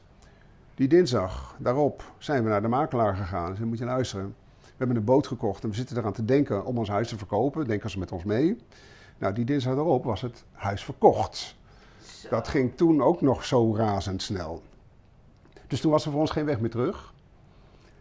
Die dinsdag daarop zijn we naar de makelaar gegaan. Dus dan moet je luisteren. We hebben een boot gekocht en we zitten eraan te denken om ons huis te verkopen. Denken ze met ons mee. Nou, die dinsdag daarop was het huis verkocht. Zo. Dat ging toen ook nog zo razendsnel. Dus toen was er voor ons geen weg meer terug.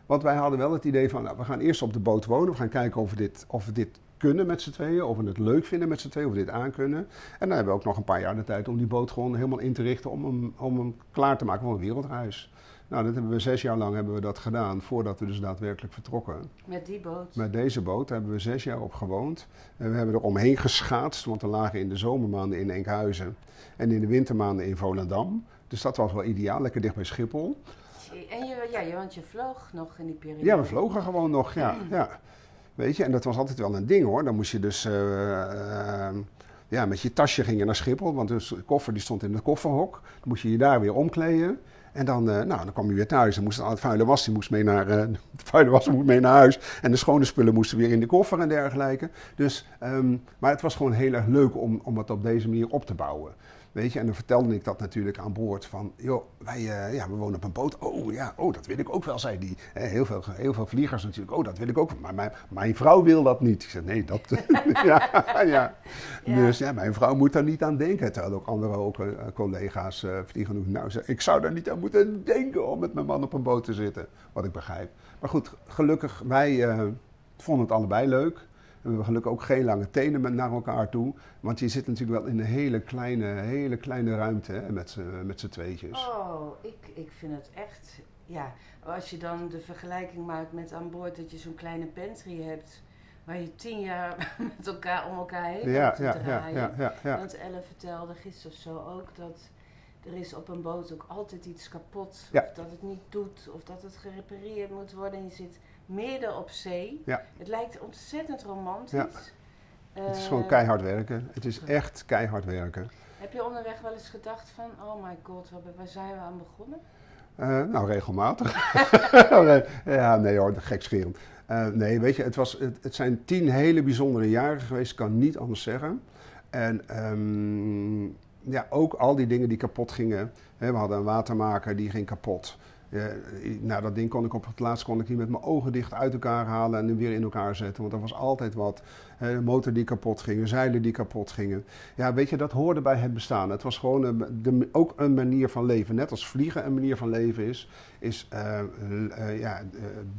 Want wij hadden wel het idee van, nou, we gaan eerst op de boot wonen. We gaan kijken of we dit, of we dit kunnen met z'n tweeën. Of we het leuk vinden met z'n tweeën, of we dit aankunnen. En dan hebben we ook nog een paar jaar de tijd om die boot gewoon helemaal in te richten. Om hem, om hem klaar te maken voor een wereldreis. Nou, dat hebben we zes jaar lang hebben we dat gedaan, voordat we dus daadwerkelijk vertrokken. Met die boot. Met deze boot hebben we zes jaar op gewoond. En we hebben er omheen geschaatst, want we lagen in de zomermaanden in Enkhuizen. En in de wintermaanden in Volendam. Dus dat was wel ideaal, lekker dicht bij Schiphol. En je, ja, want je vloog nog in die periode. Ja, we vlogen gewoon nog, ja. ja. Weet je, en dat was altijd wel een ding hoor. Dan moest je dus, eh, eh, ja, met je tasje ging je naar Schiphol. Want dus de koffer die stond in het kofferhok. Dan moest je je daar weer omkleden. En dan, eh, nou, dan kwam je weer thuis. Dan moest het vuile was, die moest mee naar, eh, vuile was moest mee naar huis. En de schone spullen moesten weer in de koffer en dergelijke. Dus, ehm, maar het was gewoon heel erg leuk om, om het op deze manier op te bouwen. Weet je, en dan vertelde ik dat natuurlijk aan boord van, joh, wij, eh, ja, we wonen op een boot. Oh ja, oh, dat wil ik ook wel, zei die. Heel, veel, heel veel vliegers natuurlijk, oh, dat wil ik ook. Maar mijn, mijn vrouw wil dat niet. Ik zei, nee, dat, ja, ja. Ja. Dus ja, mijn vrouw moet daar niet aan denken. Terwijl ook andere ook, eh, collega's eh, vliegen doen. Nou, ik zou daar niet aan moeten denken om met mijn man op een boot te zitten. Wat ik begrijp. Maar goed, gelukkig, wij vonden het allebei leuk. We hebben gelukkig ook geen lange tenen met naar elkaar toe. Want je zit natuurlijk wel in een hele kleine, hele kleine ruimte hè, met z'n- met z'n tweetjes. Oh, ik, ik vind het echt. Ja, als je dan de vergelijking maakt met aan boord dat je zo'n kleine pantry hebt. waar je tien jaar met elkaar om elkaar heen ja, te ja, draaien. ja, ja, ja. Want Elle vertelde gisteren of zo ook dat er is op een boot ook altijd iets kapot. Of dat het niet doet, of dat het gerepareerd moet worden. En je zit midden op zee. Ja. Het lijkt ontzettend romantisch. Ja. Het is Eh, gewoon keihard werken. Het is echt keihard werken. Heb je onderweg wel eens gedacht van, oh my god, waar, zijn we aan begonnen? Eh, nou, regelmatig. ja, nee hoor, gekscherend. Eh nee, weet je, het, was, het, het zijn tien hele bijzondere jaren geweest, ik kan niet anders zeggen. En ehm, ja, ook al die dingen die kapot gingen. Hè, we hadden een watermaker, die ging kapot. Eh, nou, dat ding kon ik op het laatst kon ik die met mijn ogen dicht uit elkaar halen en hem weer in elkaar zetten. Want er was altijd wat. Eh, de motor die kapot ging, zeilen die kapot gingen. Ja, weet je, dat hoorde bij het bestaan. Het was gewoon een, de, ook een manier van leven. Net als vliegen een manier van leven is, is eh, eh, ja, eh,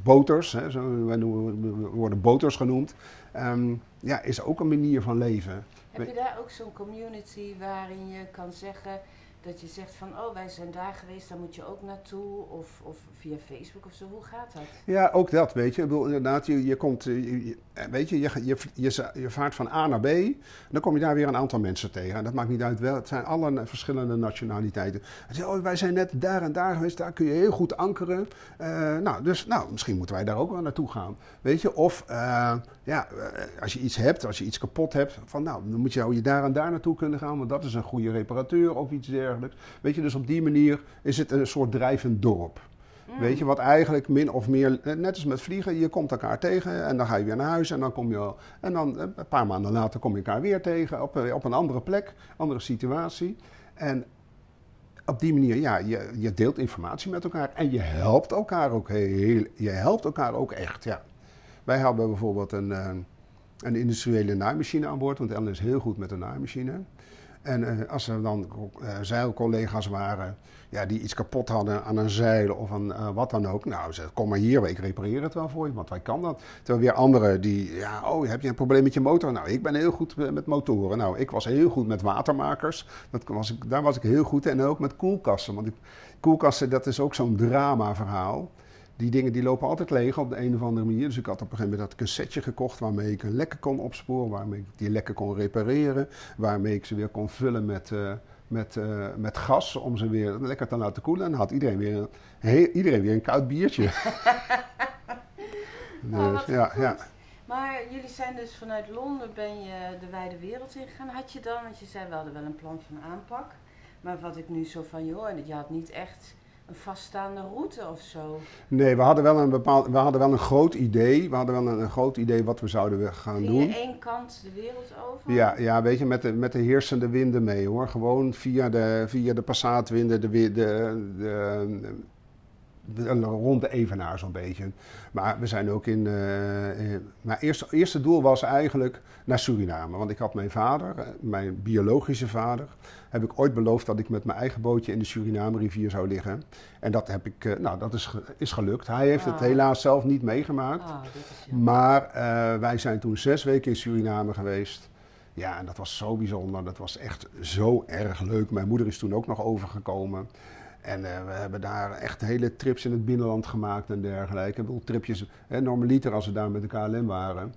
boters, hè, zo, wij noemen- we worden boters genoemd, Ehm, ja, is ook een manier van leven. Heb je daar ook zo'n community waarin je kan zeggen dat je zegt van, oh wij zijn daar geweest, daar moet je ook naartoe? Of, of via Facebook of zo, hoe gaat dat? Ja, ook dat, weet je. Ik bedoel, inderdaad, je, je komt, eh, je- weet je, je, je, je, vaart van A naar B. Dan kom je daar weer een aantal mensen tegen. En dat maakt niet uit wel. Het zijn alle verschillende nationaliteiten. En oh, wij zijn net daar en daar geweest. Daar kun je heel goed ankeren. Eh, nou, dus nou, misschien moeten wij daar ook wel naartoe gaan. Weet je, of eh, ja, eh, als je iets hebt, als je iets kapot hebt. Van nou, dan moet je, je daar en daar naartoe kunnen gaan. Want dat is een goede reparateur of iets dergelijks. Weet je, dus op die manier is het een soort drijvend dorp. Mm. Weet je, wat eigenlijk min of meer, eh, net als met vliegen, je komt elkaar tegen en dan ga je weer naar huis en dan kom je, en dan eh, een paar maanden later kom je elkaar weer tegen op, eh, op een andere plek, andere situatie. En op die manier, ja, je, je deelt informatie met elkaar en je helpt elkaar ook heel, je helpt elkaar ook echt, ja. Wij hebben bijvoorbeeld een, een industriële naaimachine aan boord, want Ellen is heel goed met de naaimachine. En eh, als er dan eh, zeilcollega's waren ja, die iets kapot hadden aan een zeil of aan eh, wat dan ook. Nou, ze kom maar hier, ik repareer het wel voor je, want wij kan dat. Terwijl weer anderen die, ja, oh, heb je een probleem met je motor? Nou, ik ben heel goed met motoren. Nou, ik was heel goed met watermakers. Dat was ik, daar was ik heel goed. En ook met koelkasten. Want ik, koelkasten, dat is ook zo'n drama verhaal. Die dingen die lopen altijd leeg op de een of andere manier. Dus ik had op een gegeven moment dat ik een setje gekocht waarmee ik een lekker kon opsporen, waarmee ik die lekker kon repareren, waarmee ik ze weer kon vullen met, eh, met, eh, met gas om ze weer lekker te laten koelen. En dan had iedereen weer een, iedereen weer een koud biertje. Dus, wat ja, goed. ja. Maar jullie zijn dus vanuit Londen ben je de wijde wereld ingegaan. Had je dan, want je zei we hadden wel een plan van aanpak. Maar wat ik nu zo van je hoor, en je had niet echt een vaststaande route of zo? Nee, we hadden wel een bepaald, we hadden wel een groot idee. We hadden wel een, een groot idee wat we zouden gaan Ging doen. je één kant de wereld over? Ja, ja, weet je, met de, met de heersende winden mee hoor. Gewoon via de, via de passaatwinden, de, wi- de, de, de- rond de Evenaar zo'n beetje. Maar we zijn ook in... eh, eh, mijn eerste, eerste doel was eigenlijk naar Suriname. Want ik had mijn vader, eh, mijn biologische vader... heb ik ooit beloofd dat ik met mijn eigen bootje in de Suriname-rivier zou liggen. En dat heb ik... nou, dat is, is gelukt. Hij heeft het Ah. helaas zelf niet meegemaakt. Ah. Maar wij zijn toen zes weken in Suriname geweest. Ja, en dat was zo bijzonder. Dat was echt zo erg leuk. Mijn moeder is toen ook nog overgekomen. En eh, we hebben daar echt hele trips in het binnenland gemaakt en dergelijke. Ik bedoel, tripjes, hè, normaliter als we daar met de KLM waren.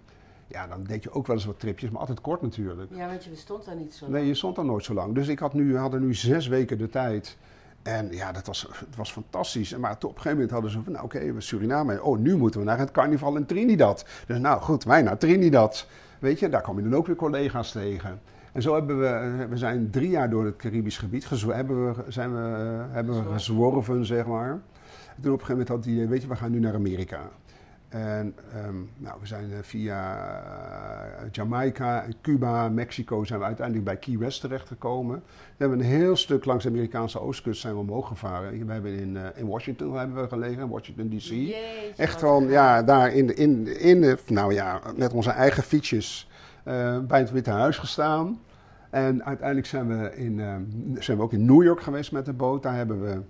Ja, dan deed je ook wel eens wat tripjes, maar altijd kort natuurlijk. Ja, want je bestond daar niet zo Nee, lang. je stond daar nooit zo lang. Dus ik had nu, we hadden nu zes weken de tijd. En ja, dat was, het was fantastisch. Maar op een gegeven moment hadden ze van, nou oké, we Suriname. Oh, nu moeten we naar het carnaval in Trinidad. Dus nou goed, wij naar Trinidad. Weet je, daar kom je dan ook weer collega's tegen. En zo hebben we, eh, we zijn drie jaar door het Caribisch gebied hebben we, zijn we, eh, hebben we Gezworven. zeg maar. En toen op een gegeven moment had hij, weet je, we gaan nu naar Amerika. En ehm, nou, we zijn eh, via eh, Jamaica, Cuba, Mexico zijn we uiteindelijk bij Key West terechtgekomen. We hebben een heel stuk langs de Amerikaanse oostkust zijn we omhoog gevaren. We hebben in, eh, in Washington hebben we gelegen, Washington DC. Echt gewoon, gaaf. ja, daar in, de- in, in de, nou ja, met onze eigen fietsjes eh, bij het Witte Huis gestaan. En uiteindelijk zijn we, in, eh, zijn we ook in New York geweest met de boot. Daar hebben we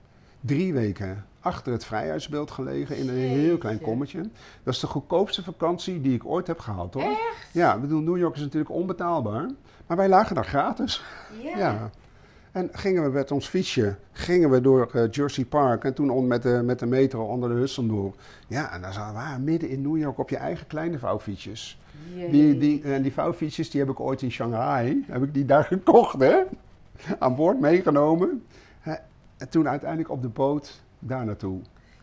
drie weken achter het vrijheidsbeeld gelegen in een heel klein kommetje. Dat is de goedkoopste vakantie die ik ooit heb gehad hoor. Echt? Ja, ik bedoel, New York is natuurlijk onbetaalbaar. Maar wij lagen daar gratis. Ja. En gingen we met ons fietsje gingen we door eh, Jersey Park en toen on, met, de, met de metro onder de Hudson door. Ja, en dan zaten we ah, midden in New York op je eigen kleine vouwfietsjes. Die, die, en die vouwfietsjes die heb ik ooit in Shanghai, heb ik die daar gekocht hè. Aan boord meegenomen. En toen uiteindelijk op de boot daar naartoe.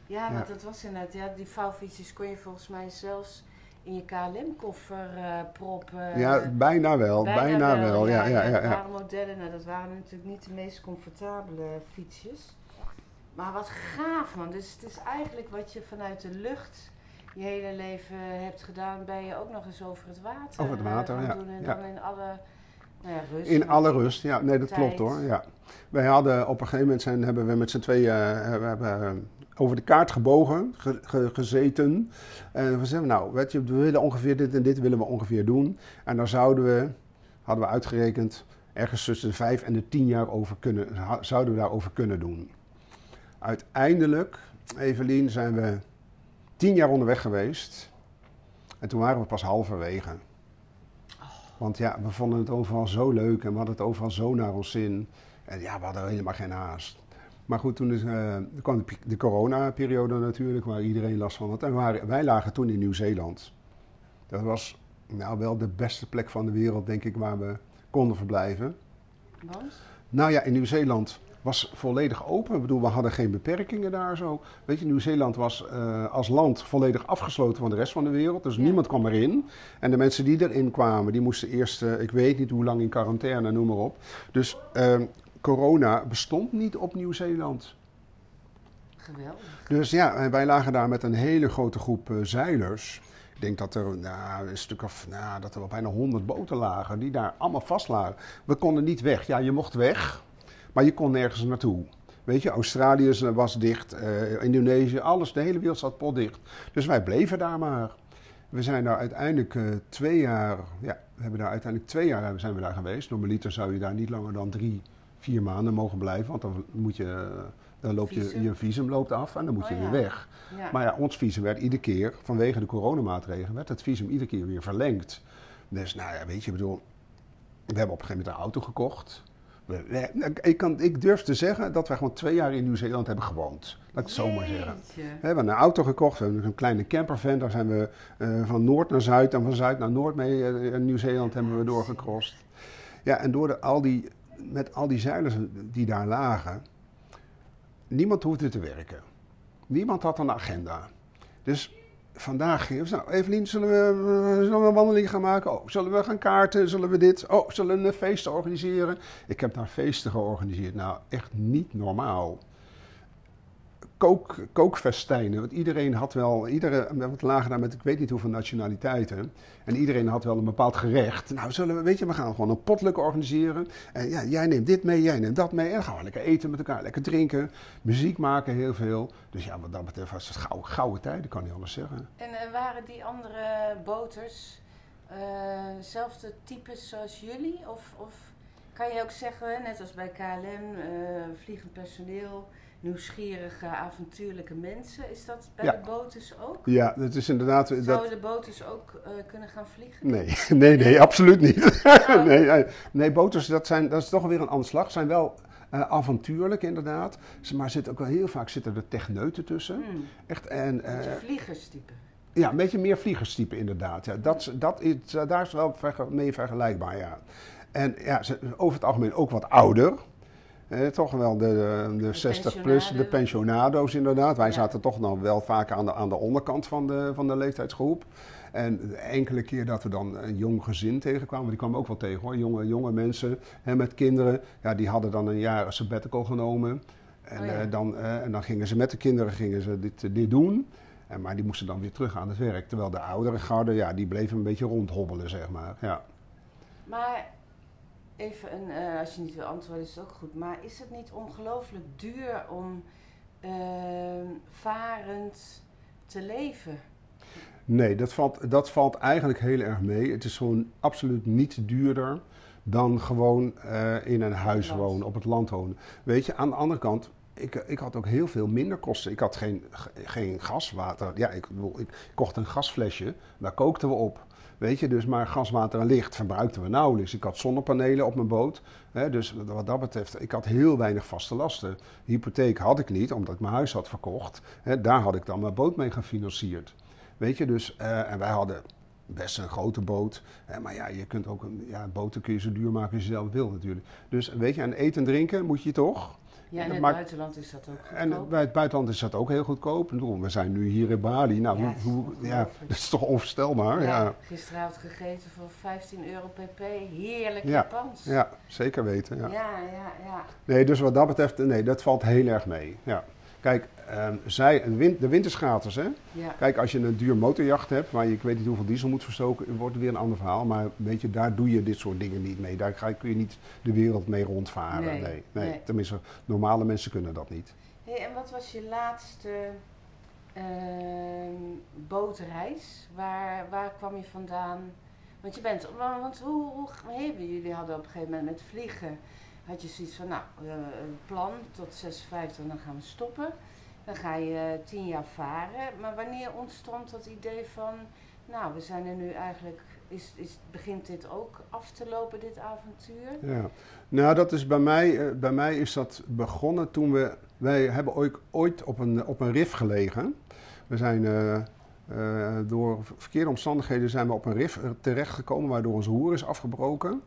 Ja, want Ja. dat was inderdaad, ja, die vouwfietsjes kon je volgens mij zelfs in je KLM-koffer eh, proppen. Ja, bijna wel, bijna, wel. Ja, ja, ja, Dat ja. waren modellen, nou, dat waren natuurlijk niet de meest comfortabele fietsjes. Maar wat gaaf man, dus het is eigenlijk wat je vanuit de lucht je hele leven hebt gedaan, ben je ook nog eens over het water Over het water, eh, gaan ja, doen. En ja. dan in alle nou ja, rust. In alle rust, ja. Nee, dat Tijd. klopt hoor. Ja. Wij hadden op een gegeven moment zijn, hebben we met z'n tweeën eh, we hebben, eh, over de kaart gebogen, ge- ge- gezeten. En we zeiden, nou, je, we willen ongeveer dit en dit willen we ongeveer doen. En daar zouden we, hadden we uitgerekend, ergens tussen de vijf en de tien jaar over kunnen, zouden we daarover kunnen doen. Uiteindelijk, Evelien, zijn we tien jaar onderweg geweest. En toen waren we pas halverwege. Want ja, we vonden het overal zo leuk en we hadden het overal zo naar ons zin. En ja, we hadden helemaal geen haast. Maar goed, toen is, eh, kwam de, de coronaperiode natuurlijk, waar iedereen last van had. En waren- wij lagen toen in Nieuw-Zeeland. Dat was nou wel de beste plek van de wereld, denk ik, waar we konden verblijven. Want? Nou ja, in Nieuw-Zeeland was volledig open. Ik bedoel, we hadden geen beperkingen daar zo. Weet je, Nieuw-Zeeland was eh, als land volledig afgesloten van de rest van de wereld. Dus Ja. niemand kwam erin. En de mensen die erin kwamen, die moesten eerst, eh, ik weet niet hoe lang in quarantaine, noem maar op. Dus eh, corona bestond niet op Nieuw-Zeeland. Geweldig. Dus ja, wij lagen daar met een hele grote groep eh, zeilers. Ik denk dat er nou, een stuk of, nou, dat er wel bijna 100 boten lagen die daar allemaal vast lagen. We konden niet weg. Ja, je mocht weg, maar je kon nergens naartoe. Weet je, Australië was dicht, eh, Indonesië, alles, de hele wereld zat potdicht. Dus wij bleven daar maar. We zijn daar uiteindelijk eh, twee jaar, ja, we hebben daar uiteindelijk twee jaar zijn we daar geweest. Normaliter zou je daar niet langer dan drie, vier maanden mogen blijven, want dan moet je, dan loopt je, je visum loopt af en dan moet je Oh, weer ja. weg. Ja. Maar ja, ons visum werd iedere keer, vanwege de coronamaatregelen, werd het visum iedere keer weer verlengd. Dus nou ja, weet je, ik bedoel, we hebben op een gegeven moment een auto gekocht. We- we- ik, kan, ik durf te zeggen dat wij gewoon twee jaar in Nieuw-Zeeland hebben gewoond. Laat ik het zo maar zeggen. We hebben een auto gekocht, we hebben een kleine campervan. Daar zijn we eh, van noord naar zuid en van zuid naar noord mee. eh, in Nieuw-Zeeland hebben we doorgecrossed. Ja, en door de, al die, met al die zeilers die daar lagen, niemand hoefde te werken. Niemand had een agenda. Dus vandaag gingen we, nou Evelien, zullen we, zullen we een wandeling gaan maken? Oh, zullen we gaan kaarten? Zullen we dit? Oh, zullen we een feest organiseren? Ik heb daar feesten georganiseerd. Nou, echt niet normaal. Kook, kookfestijnen. Want iedereen had wel, iedere, wat lagen daar met ik weet niet hoeveel nationaliteiten. En iedereen had wel een bepaald gerecht. Nou, zullen we, weet je, we gaan gewoon een potluck organiseren. En ja, jij neemt dit mee, jij neemt dat mee. En dan gaan we lekker eten met elkaar, lekker drinken. Muziek maken, heel veel. Dus ja, wat dat betreft was het gouden, gouden tijden, kan niet anders zeggen. En eh, waren die andere boters zelfde types zoals jullie? Of, of kan je ook zeggen, net als bij KLM, eh, vliegend personeel, nieuwsgierige, avontuurlijke mensen. Is dat bij Ja. de boters ook? Ja, het is inderdaad... Dat, Zouden de boters ook eh, kunnen gaan vliegen? Nee, nee, nee, absoluut niet. nee, nee, nee, boters, dat, zijn, dat is toch weer een andere slag. Zijn wel eh, avontuurlijk, inderdaad. Maar zit ook wel heel vaak zitten er techneuten tussen. Hmm, Echt, en, een eh, vliegerstype. ja, een beetje meer vliegerstype, inderdaad. Ja, dat, dat is, eh, daar is wel mee vergelijkbaar, ja. En ja, ze, over het algemeen ook wat ouder. Eh, toch wel de, de, 60 plus, de pensionado. pensionado's inderdaad. Wij Ja. zaten toch nog wel vaak aan de, aan de onderkant van de, van de leeftijdsgroep. En de enkele keer dat we dan een jong gezin tegenkwamen, die kwamen ook wel tegen hoor. Jonge, jonge mensen hè, met kinderen, ja, die hadden dan een jaar sabbatical genomen. En, Oh ja. eh, dan, eh, en dan gingen ze met de kinderen gingen ze dit, dit doen. En, maar die moesten dan weer terug aan het werk. Terwijl de oudere garde, ja, die bleven een beetje rondhobbelen, zeg maar. Ja. Maar even, een, eh, als je niet wil antwoorden is het ook goed. Maar is het niet ongelooflijk duur om ehm, varend te leven? Nee, dat valt, dat valt eigenlijk heel erg mee. Het is gewoon absoluut niet duurder dan gewoon eh, in een huis land. wonen, op het land wonen. Weet je, aan de andere kant, ik, ik had ook heel veel minder kosten. Ik had geen, ge- geen gas, water. Ja, ik, ik kocht een gasflesje, daar kookten we op. Weet je, dus maar gas, water en licht verbruikten we nauwelijks. Ik had zonnepanelen op mijn boot. Hè, dus wat dat betreft, ik had heel weinig vaste lasten. Hypotheek had ik niet, omdat ik mijn huis had verkocht. Hè, daar had ik dan mijn boot mee gefinancierd. Weet je, dus, eh, en wij hadden best een grote boot. Eh, maar ja, je kunt ook een ja, boten kun je zo duur maken als je zelf wil natuurlijk. Dus weet je, aan eten en drinken moet je toch. Ja, in dat het buitenland is dat ook En goedkoop. bij het buitenland is dat ook heel goedkoop. We zijn nu hier in Bali. Nou, Ja, hoe, ja, dat is toch onvoorstelbaar. Ja, ja. Gisteravond gegeten voor 15 euro pp. Heerlijk Ja, Japans. zeker weten. Ja. ja, ja. ja. Nee, dus wat dat betreft, nee, dat valt heel erg mee. Ja. Kijk, ehm, zij, een win, de winterschaters, hè. ja. Kijk, als je een duur motorjacht hebt, waar je ik weet niet hoeveel diesel moet verstoken, wordt het weer een ander verhaal. Maar weet je, daar doe je dit soort dingen niet mee. Daar ga, kun je niet de wereld mee rondvaren. Nee, Nee, nee, nee. Tenminste, normale mensen kunnen dat niet. Hey, en wat was je laatste ehm, bootreis? Waar, waar kwam je vandaan? Want je bent, wa- want hoe, hoe hey, jullie hadden op een gegeven moment met vliegen, had je zoiets van, nou, eh, een plan tot 56, dan gaan we stoppen. Dan ga je tien jaar varen. Maar wanneer ontstond dat idee van, nou, we zijn er nu eigenlijk, is, is, begint dit ook af te lopen, dit avontuur? Ja. Nou, dat is bij mij, eh, bij mij is dat begonnen toen we, wij hebben ooit, ooit op, een, op een rif gelegen. We zijn eh, eh, door verkeerde omstandigheden zijn we op een rif eh, terechtgekomen, waardoor onze hoer is afgebroken.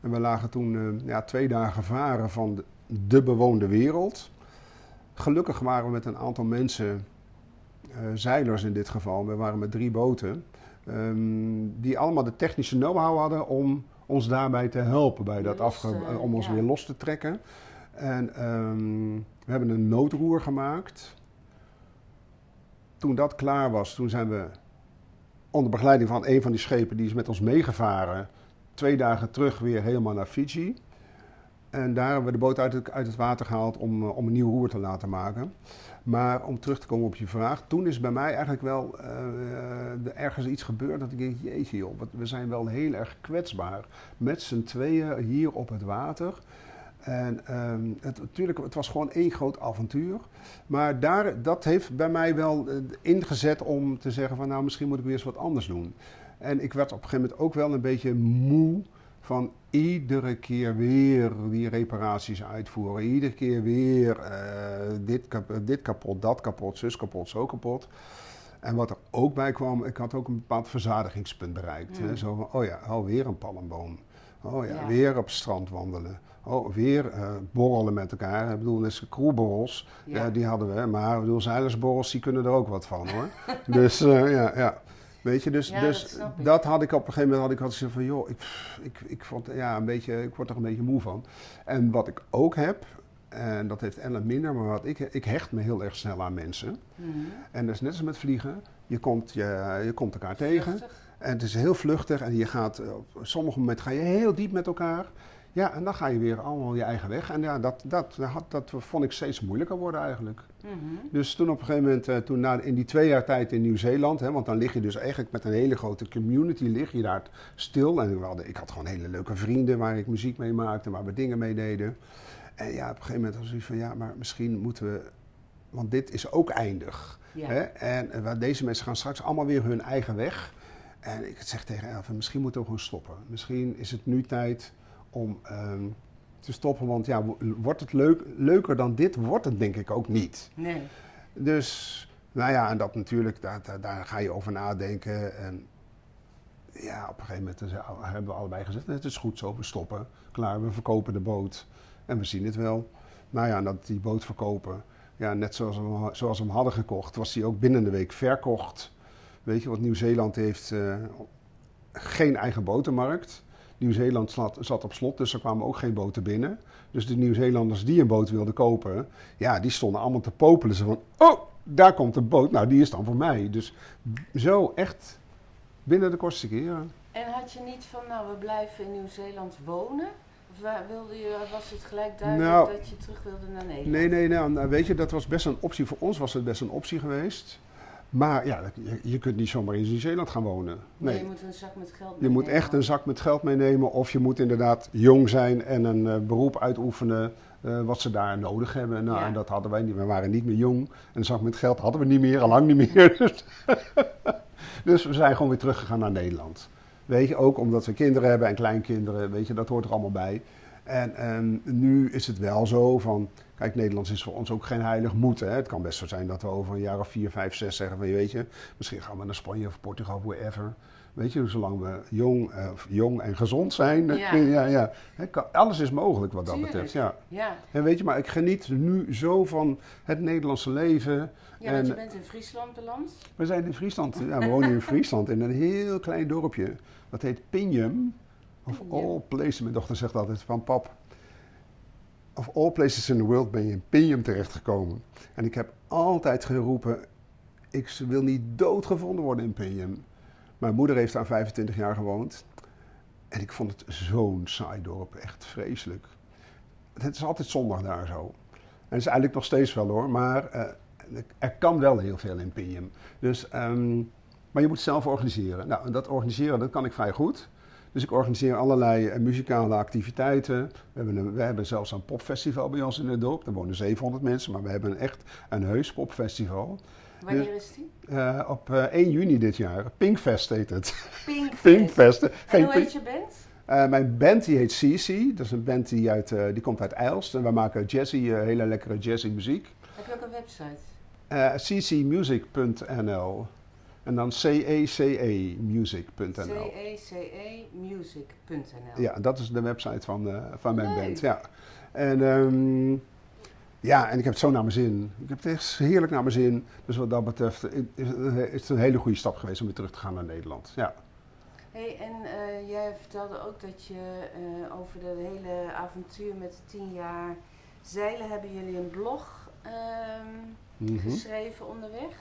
En we lagen toen eh, ja, twee dagen varen van de bewoonde wereld. Gelukkig waren we met een aantal mensen, eh, zeilers in dit geval, we waren met drie boten, ehm, die allemaal de technische know-how hadden om ons daarbij te helpen bij dat los afge te- om ons ja. weer los te trekken. En ehm, we hebben een noodroer gemaakt. Toen dat klaar was, toen zijn we onder begeleiding van een van die schepen, die is met ons meegevaren, twee dagen terug weer helemaal naar Fiji. En daar hebben we de boot uit het, uit het water gehaald om, eh, om een nieuw roer te laten maken. Maar om terug te komen op je vraag, toen is bij mij eigenlijk wel eh, er ergens iets gebeurd dat ik denk, jeetje joh, we zijn wel heel erg kwetsbaar. Met z'n tweeën hier op het water. En ehm, het, natuurlijk, het was gewoon één groot avontuur. Maar daar, dat heeft bij mij wel eh, ingezet om te zeggen van nou, misschien moet ik weer eens wat anders doen. En ik werd op een gegeven moment ook wel een beetje moe van iedere keer weer die reparaties uitvoeren. Iedere keer weer eh, dit, kap- dit kapot, dat kapot, zus kapot, zo kapot. En wat er ook bij kwam, ik had ook een bepaald verzadigingspunt bereikt. Hè? Zo van, oh ja, alweer een palmboom. Oh ja, Ja. weer op het strand wandelen. Oh, weer eh, borrelen met elkaar. Ik bedoel, dus kroeborrels, Ja. eh, die hadden we. Maar ik bedoel, zeilersborrels, die kunnen er ook wat van hoor. dus ja, ja. Weet je, dus, Ja, dus dat had ik op een gegeven moment had ik altijd zo van, joh, ik, ik, ik vond, ja, een beetje, ik word er een beetje moe van. En wat ik ook heb, En dat heeft Ellen minder, maar wat ik, ik hecht me heel erg snel aan mensen. Mhm. En dat is net als met vliegen. Je komt, je, je komt elkaar tegen. En het is heel vluchtig en je gaat, op sommige momenten ga je heel diep met elkaar. Ja, en dan ga je weer allemaal je eigen weg. En ja, dat, dat, dat, dat vond ik steeds moeilijker worden eigenlijk. Mhm. Dus toen op een gegeven moment, eh, toen na, in die twee jaar tijd in Nieuw-Zeeland, want dan lig je dus eigenlijk met een hele grote community, lig je daar stil. En we hadden, ik had gewoon hele leuke vrienden waar ik muziek mee maakte, waar we dingen mee deden. En ja, op een gegeven moment was zoiets van, ja, maar misschien moeten we, want dit is ook eindig. Ja. Hè? En eh, waar deze mensen gaan straks allemaal weer hun eigen weg. En ik zeg tegen Elven, misschien moeten we gewoon stoppen. Misschien is het nu tijd om ehm, te stoppen, want ja, wo- wordt het leuk, leuker dan dit, wordt het denk ik ook niet. Nee. Dus, nou ja, en dat natuurlijk, daar, daar, daar ga je over nadenken. En ja, op een gegeven moment hebben we allebei gezegd, het is goed zo, we stoppen. Klaar, we verkopen de boot. En we zien het wel. Nou ja, en dat die boot verkopen, ja, net zoals we, hem- zoals we hem hadden gekocht, was die ook binnen de week verkocht. Weet je, want Nieuw-Zeeland heeft eh, geen eigen botenmarkt. Nieuw-Zeeland zat, zat op slot, dus er kwamen ook geen boten binnen. Dus de Nieuw-Zeelanders die een boot wilden kopen, ja, die stonden allemaal te popelen. Ze van, oh, daar komt een boot. Nou, die is dan voor mij. Dus zo echt binnen de kortste keren. En had je niet van, nou, we blijven in Nieuw-Zeeland wonen? Of wilde je, was het gelijk duidelijk Nou, dat je terug wilde naar Nederland? Nee, nee, nou, nou, weet je, dat was best een optie. Voor ons was het best een optie geweest. Maar ja, je, je kunt niet zomaar in Nieuw-Zeeland gaan wonen. Nee, Nee. je moet een zak met geld Je moet meenemen. echt een zak met geld meenemen. Of je moet inderdaad jong zijn en een eh, beroep uitoefenen eh, wat ze daar nodig hebben. Nou, Ja. en dat hadden wij niet. We waren niet meer jong. En een zak met geld hadden we niet meer, al lang niet meer. Dus, dus we zijn gewoon weer teruggegaan naar Nederland. Weet je, ook omdat we kinderen hebben en kleinkinderen. Weet je, dat hoort er allemaal bij. En ehm, nu is het wel zo van... Kijk, Nederlands is voor ons ook geen heilig moeten. Hè. Het kan best zo zijn dat we over een jaar of vier, vijf, zes zeggen van... Weet je, misschien gaan we naar Spanje of Portugal, wherever. Weet je, zolang we jong, eh, jong en gezond zijn. Ja. ja, ja. Kan- alles is mogelijk wat dat Tuurlijk. betreft, ja. Ja, En weet je, maar ik geniet nu zo van het Nederlandse leven. ja want En- je bent in Friesland beland. We zijn in Friesland, ja, we wonen in Friesland in een heel klein dorpje. Dat heet Pinjum. Of all places, mijn dochter zegt altijd van pap. Of all places in the world ben je in Pinjum terechtgekomen. En ik heb altijd geroepen, ik wil niet doodgevonden worden in Pinjum. Mijn moeder heeft daar 25 jaar gewoond. En ik vond het zo'n saai dorp, echt vreselijk. Het is altijd zondag daar zo. En het is eigenlijk nog steeds wel hoor, maar eh, er kan wel heel veel in Pinjum. Dus, ehm, maar je moet zelf organiseren. Nou, en dat organiseren, dat kan ik vrij goed. Dus ik organiseer allerlei eh, muzikale activiteiten. We hebben, een, we hebben zelfs een popfestival bij ons in het dorp. Er wonen 700 mensen, maar we hebben echt een heus popfestival. Wanneer is die? Eh, op eh, 1 juni dit jaar. Pinkfest heet het. Pinkfest. Pinkfest. En Geen hoe pink- heet je band? eh, mijn band die heet CC. Dat is een band die, uit, eh, die komt uit Eilst. En wij maken jazzy, eh, hele lekkere jazzy muziek. Heb je ook een website? Eh ccmusic.nl En dan cecemusic.nl E C-E-C-E-music.nl Ja, dat is de website van, eh, van mijn Leuk. band. Ja. En, ehm, ja, en ik heb het zo naar mijn zin. Ik heb het echt heerlijk naar mijn zin. Dus wat dat betreft is is het een hele goede stap geweest om weer terug te gaan naar Nederland. Ja. Hey, en eh, jij vertelde ook dat je eh, over de hele avontuur met tien jaar zeilen hebben jullie een blog Mhm. geschreven onderweg.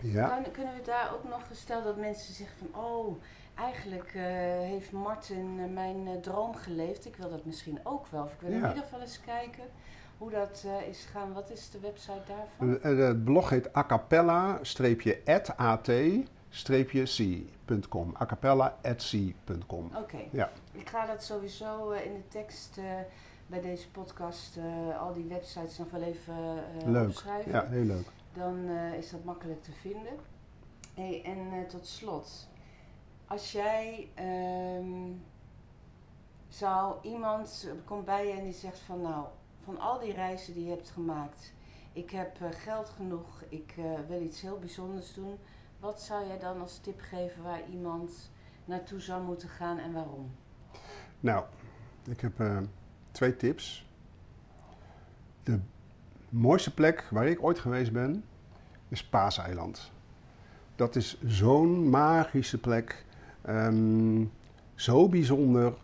ja. Kan, kunnen we daar ook nog gesteld dat mensen zeggen van oh, eigenlijk eh, heeft Martin eh, mijn eh, droom geleefd. Ik wil dat misschien ook wel. Of ik wil in ieder geval eens kijken hoe dat is gegaan. Wat is de website daarvan? Het blog heet acapella-at-c.com. acapella.c.com. Oké. Ja. Ik ga dat sowieso in de tekst bij deze podcast, eh, al die websites nog wel even eh, Leuk. opschrijven. Ja, heel leuk. Dan eh, is dat makkelijk te vinden. Hey, en tot slot, als jij ehm, zou iemand komt bij je en die zegt van nou, van al die reizen die je hebt gemaakt, ik heb geld genoeg, ik wil iets heel bijzonders doen. Wat zou jij dan als tip geven waar iemand naartoe zou moeten gaan en waarom? Nou, ik heb twee tips. De mooiste plek waar ik ooit geweest ben, is Paaseiland. Dat is zo'n magische plek. ehm, zo bijzonder.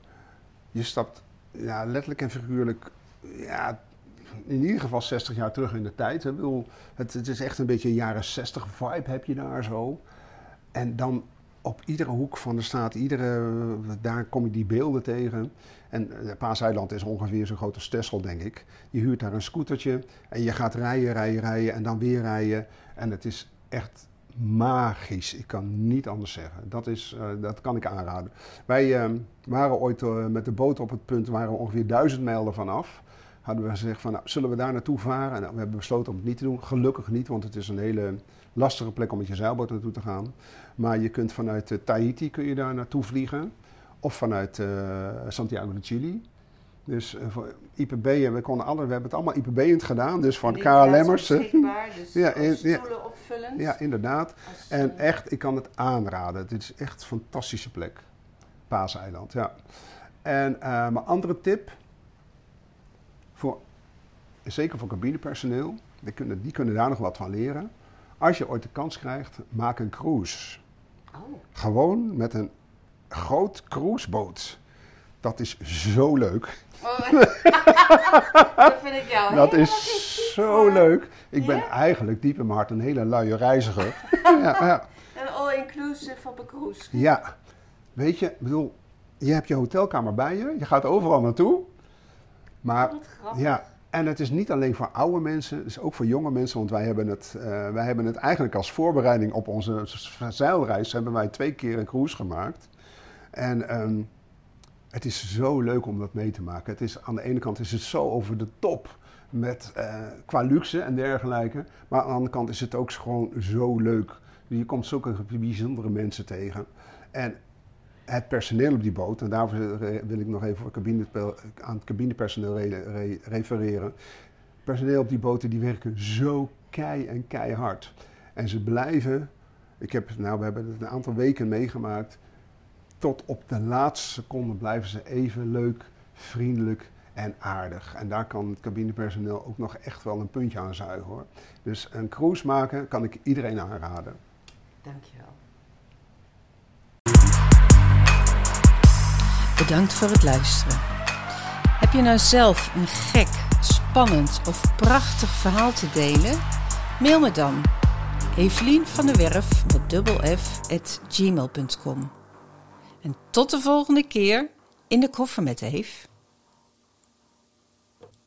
Je stapt ja, letterlijk en figuurlijk ja, in ieder geval 60 jaar terug in de tijd. het, het is echt een beetje een jaren 60 vibe heb je daar zo. En dan op iedere hoek van de straat, iedere, daar kom je die beelden tegen. En eh, Paaseiland is ongeveer zo groot als Texel, denk ik. Je huurt daar een scootertje en je gaat rijden, rijden, rijden en dan weer rijden. En het is echt magisch. Ik kan niet anders zeggen. Dat, is, eh, dat kan ik aanraden. Wij eh, waren ooit eh, met de boot op het punt, waren we ongeveer duizend mijl ervan af. Hadden we gezegd van, nou, zullen we daar naartoe varen? Nou, we hebben besloten om het niet te doen. Gelukkig niet, want het is een hele lastige plek om met je zeilboot naartoe te gaan. Maar je kunt vanuit eh, Tahiti kun je daar naartoe vliegen. Of vanuit eh, Santiago de Chile. Dus eh, voor IPB, en we, konden alle, we hebben het allemaal IPB'end gedaan. Dus van KLM'ers. Dus Ja, en- ja. stoelen opvullend. Ja, inderdaad. Als, En echt, ik kan het aanraden. Het is echt een fantastische plek. Paaseiland, ja. En mijn andere tip, voor, zeker voor cabinepersoneel, die kunnen, die kunnen daar nog wat van leren. Als je ooit de kans krijgt, maak een cruise. Oh, Gewoon met een groot cruiseboot. Dat is zo leuk. Oh, dat vind ik jou Dat is zo leuk. Ik ben eigenlijk diep in mijn hart een hele luie reiziger. ja, ja. Een all-inclusive op een cruise. Ja, weet je, ik bedoel, je hebt je hotelkamer bij je, je gaat overal naartoe. Maar ja, en het is niet alleen voor oude mensen, het is ook voor jonge mensen, want wij hebben het, eh, wij hebben het eigenlijk als voorbereiding op onze zeilreis, hebben wij twee keer een cruise gemaakt. En ehm, het is zo leuk om dat mee te maken. Het is, aan de ene kant is het zo over de top met, eh, qua luxe en dergelijke. Maar aan de andere kant is het ook gewoon zo leuk. Je komt zulke bijzondere mensen tegen. En het personeel op die boot, en daarvoor re- wil ik nog even cabine, aan het cabinepersoneel re- re- refereren. Personeel op die boten die werken zo kei en keihard. En ze blijven, ik heb, nou, we hebben het een aantal weken meegemaakt. Tot op de laatste seconde blijven ze even leuk, vriendelijk en aardig. En daar kan het cabinepersoneel ook nog echt wel een puntje aan zuigen hoor. Dus een cruise maken kan ik iedereen aanraden. Dankjewel. Bedankt voor het luisteren. Heb je nou zelf een gek, spannend of prachtig verhaal te delen? Mail me dan Evelien van der Werf met dubbel F at gmail.com. En tot de volgende keer in de koffer met Eve.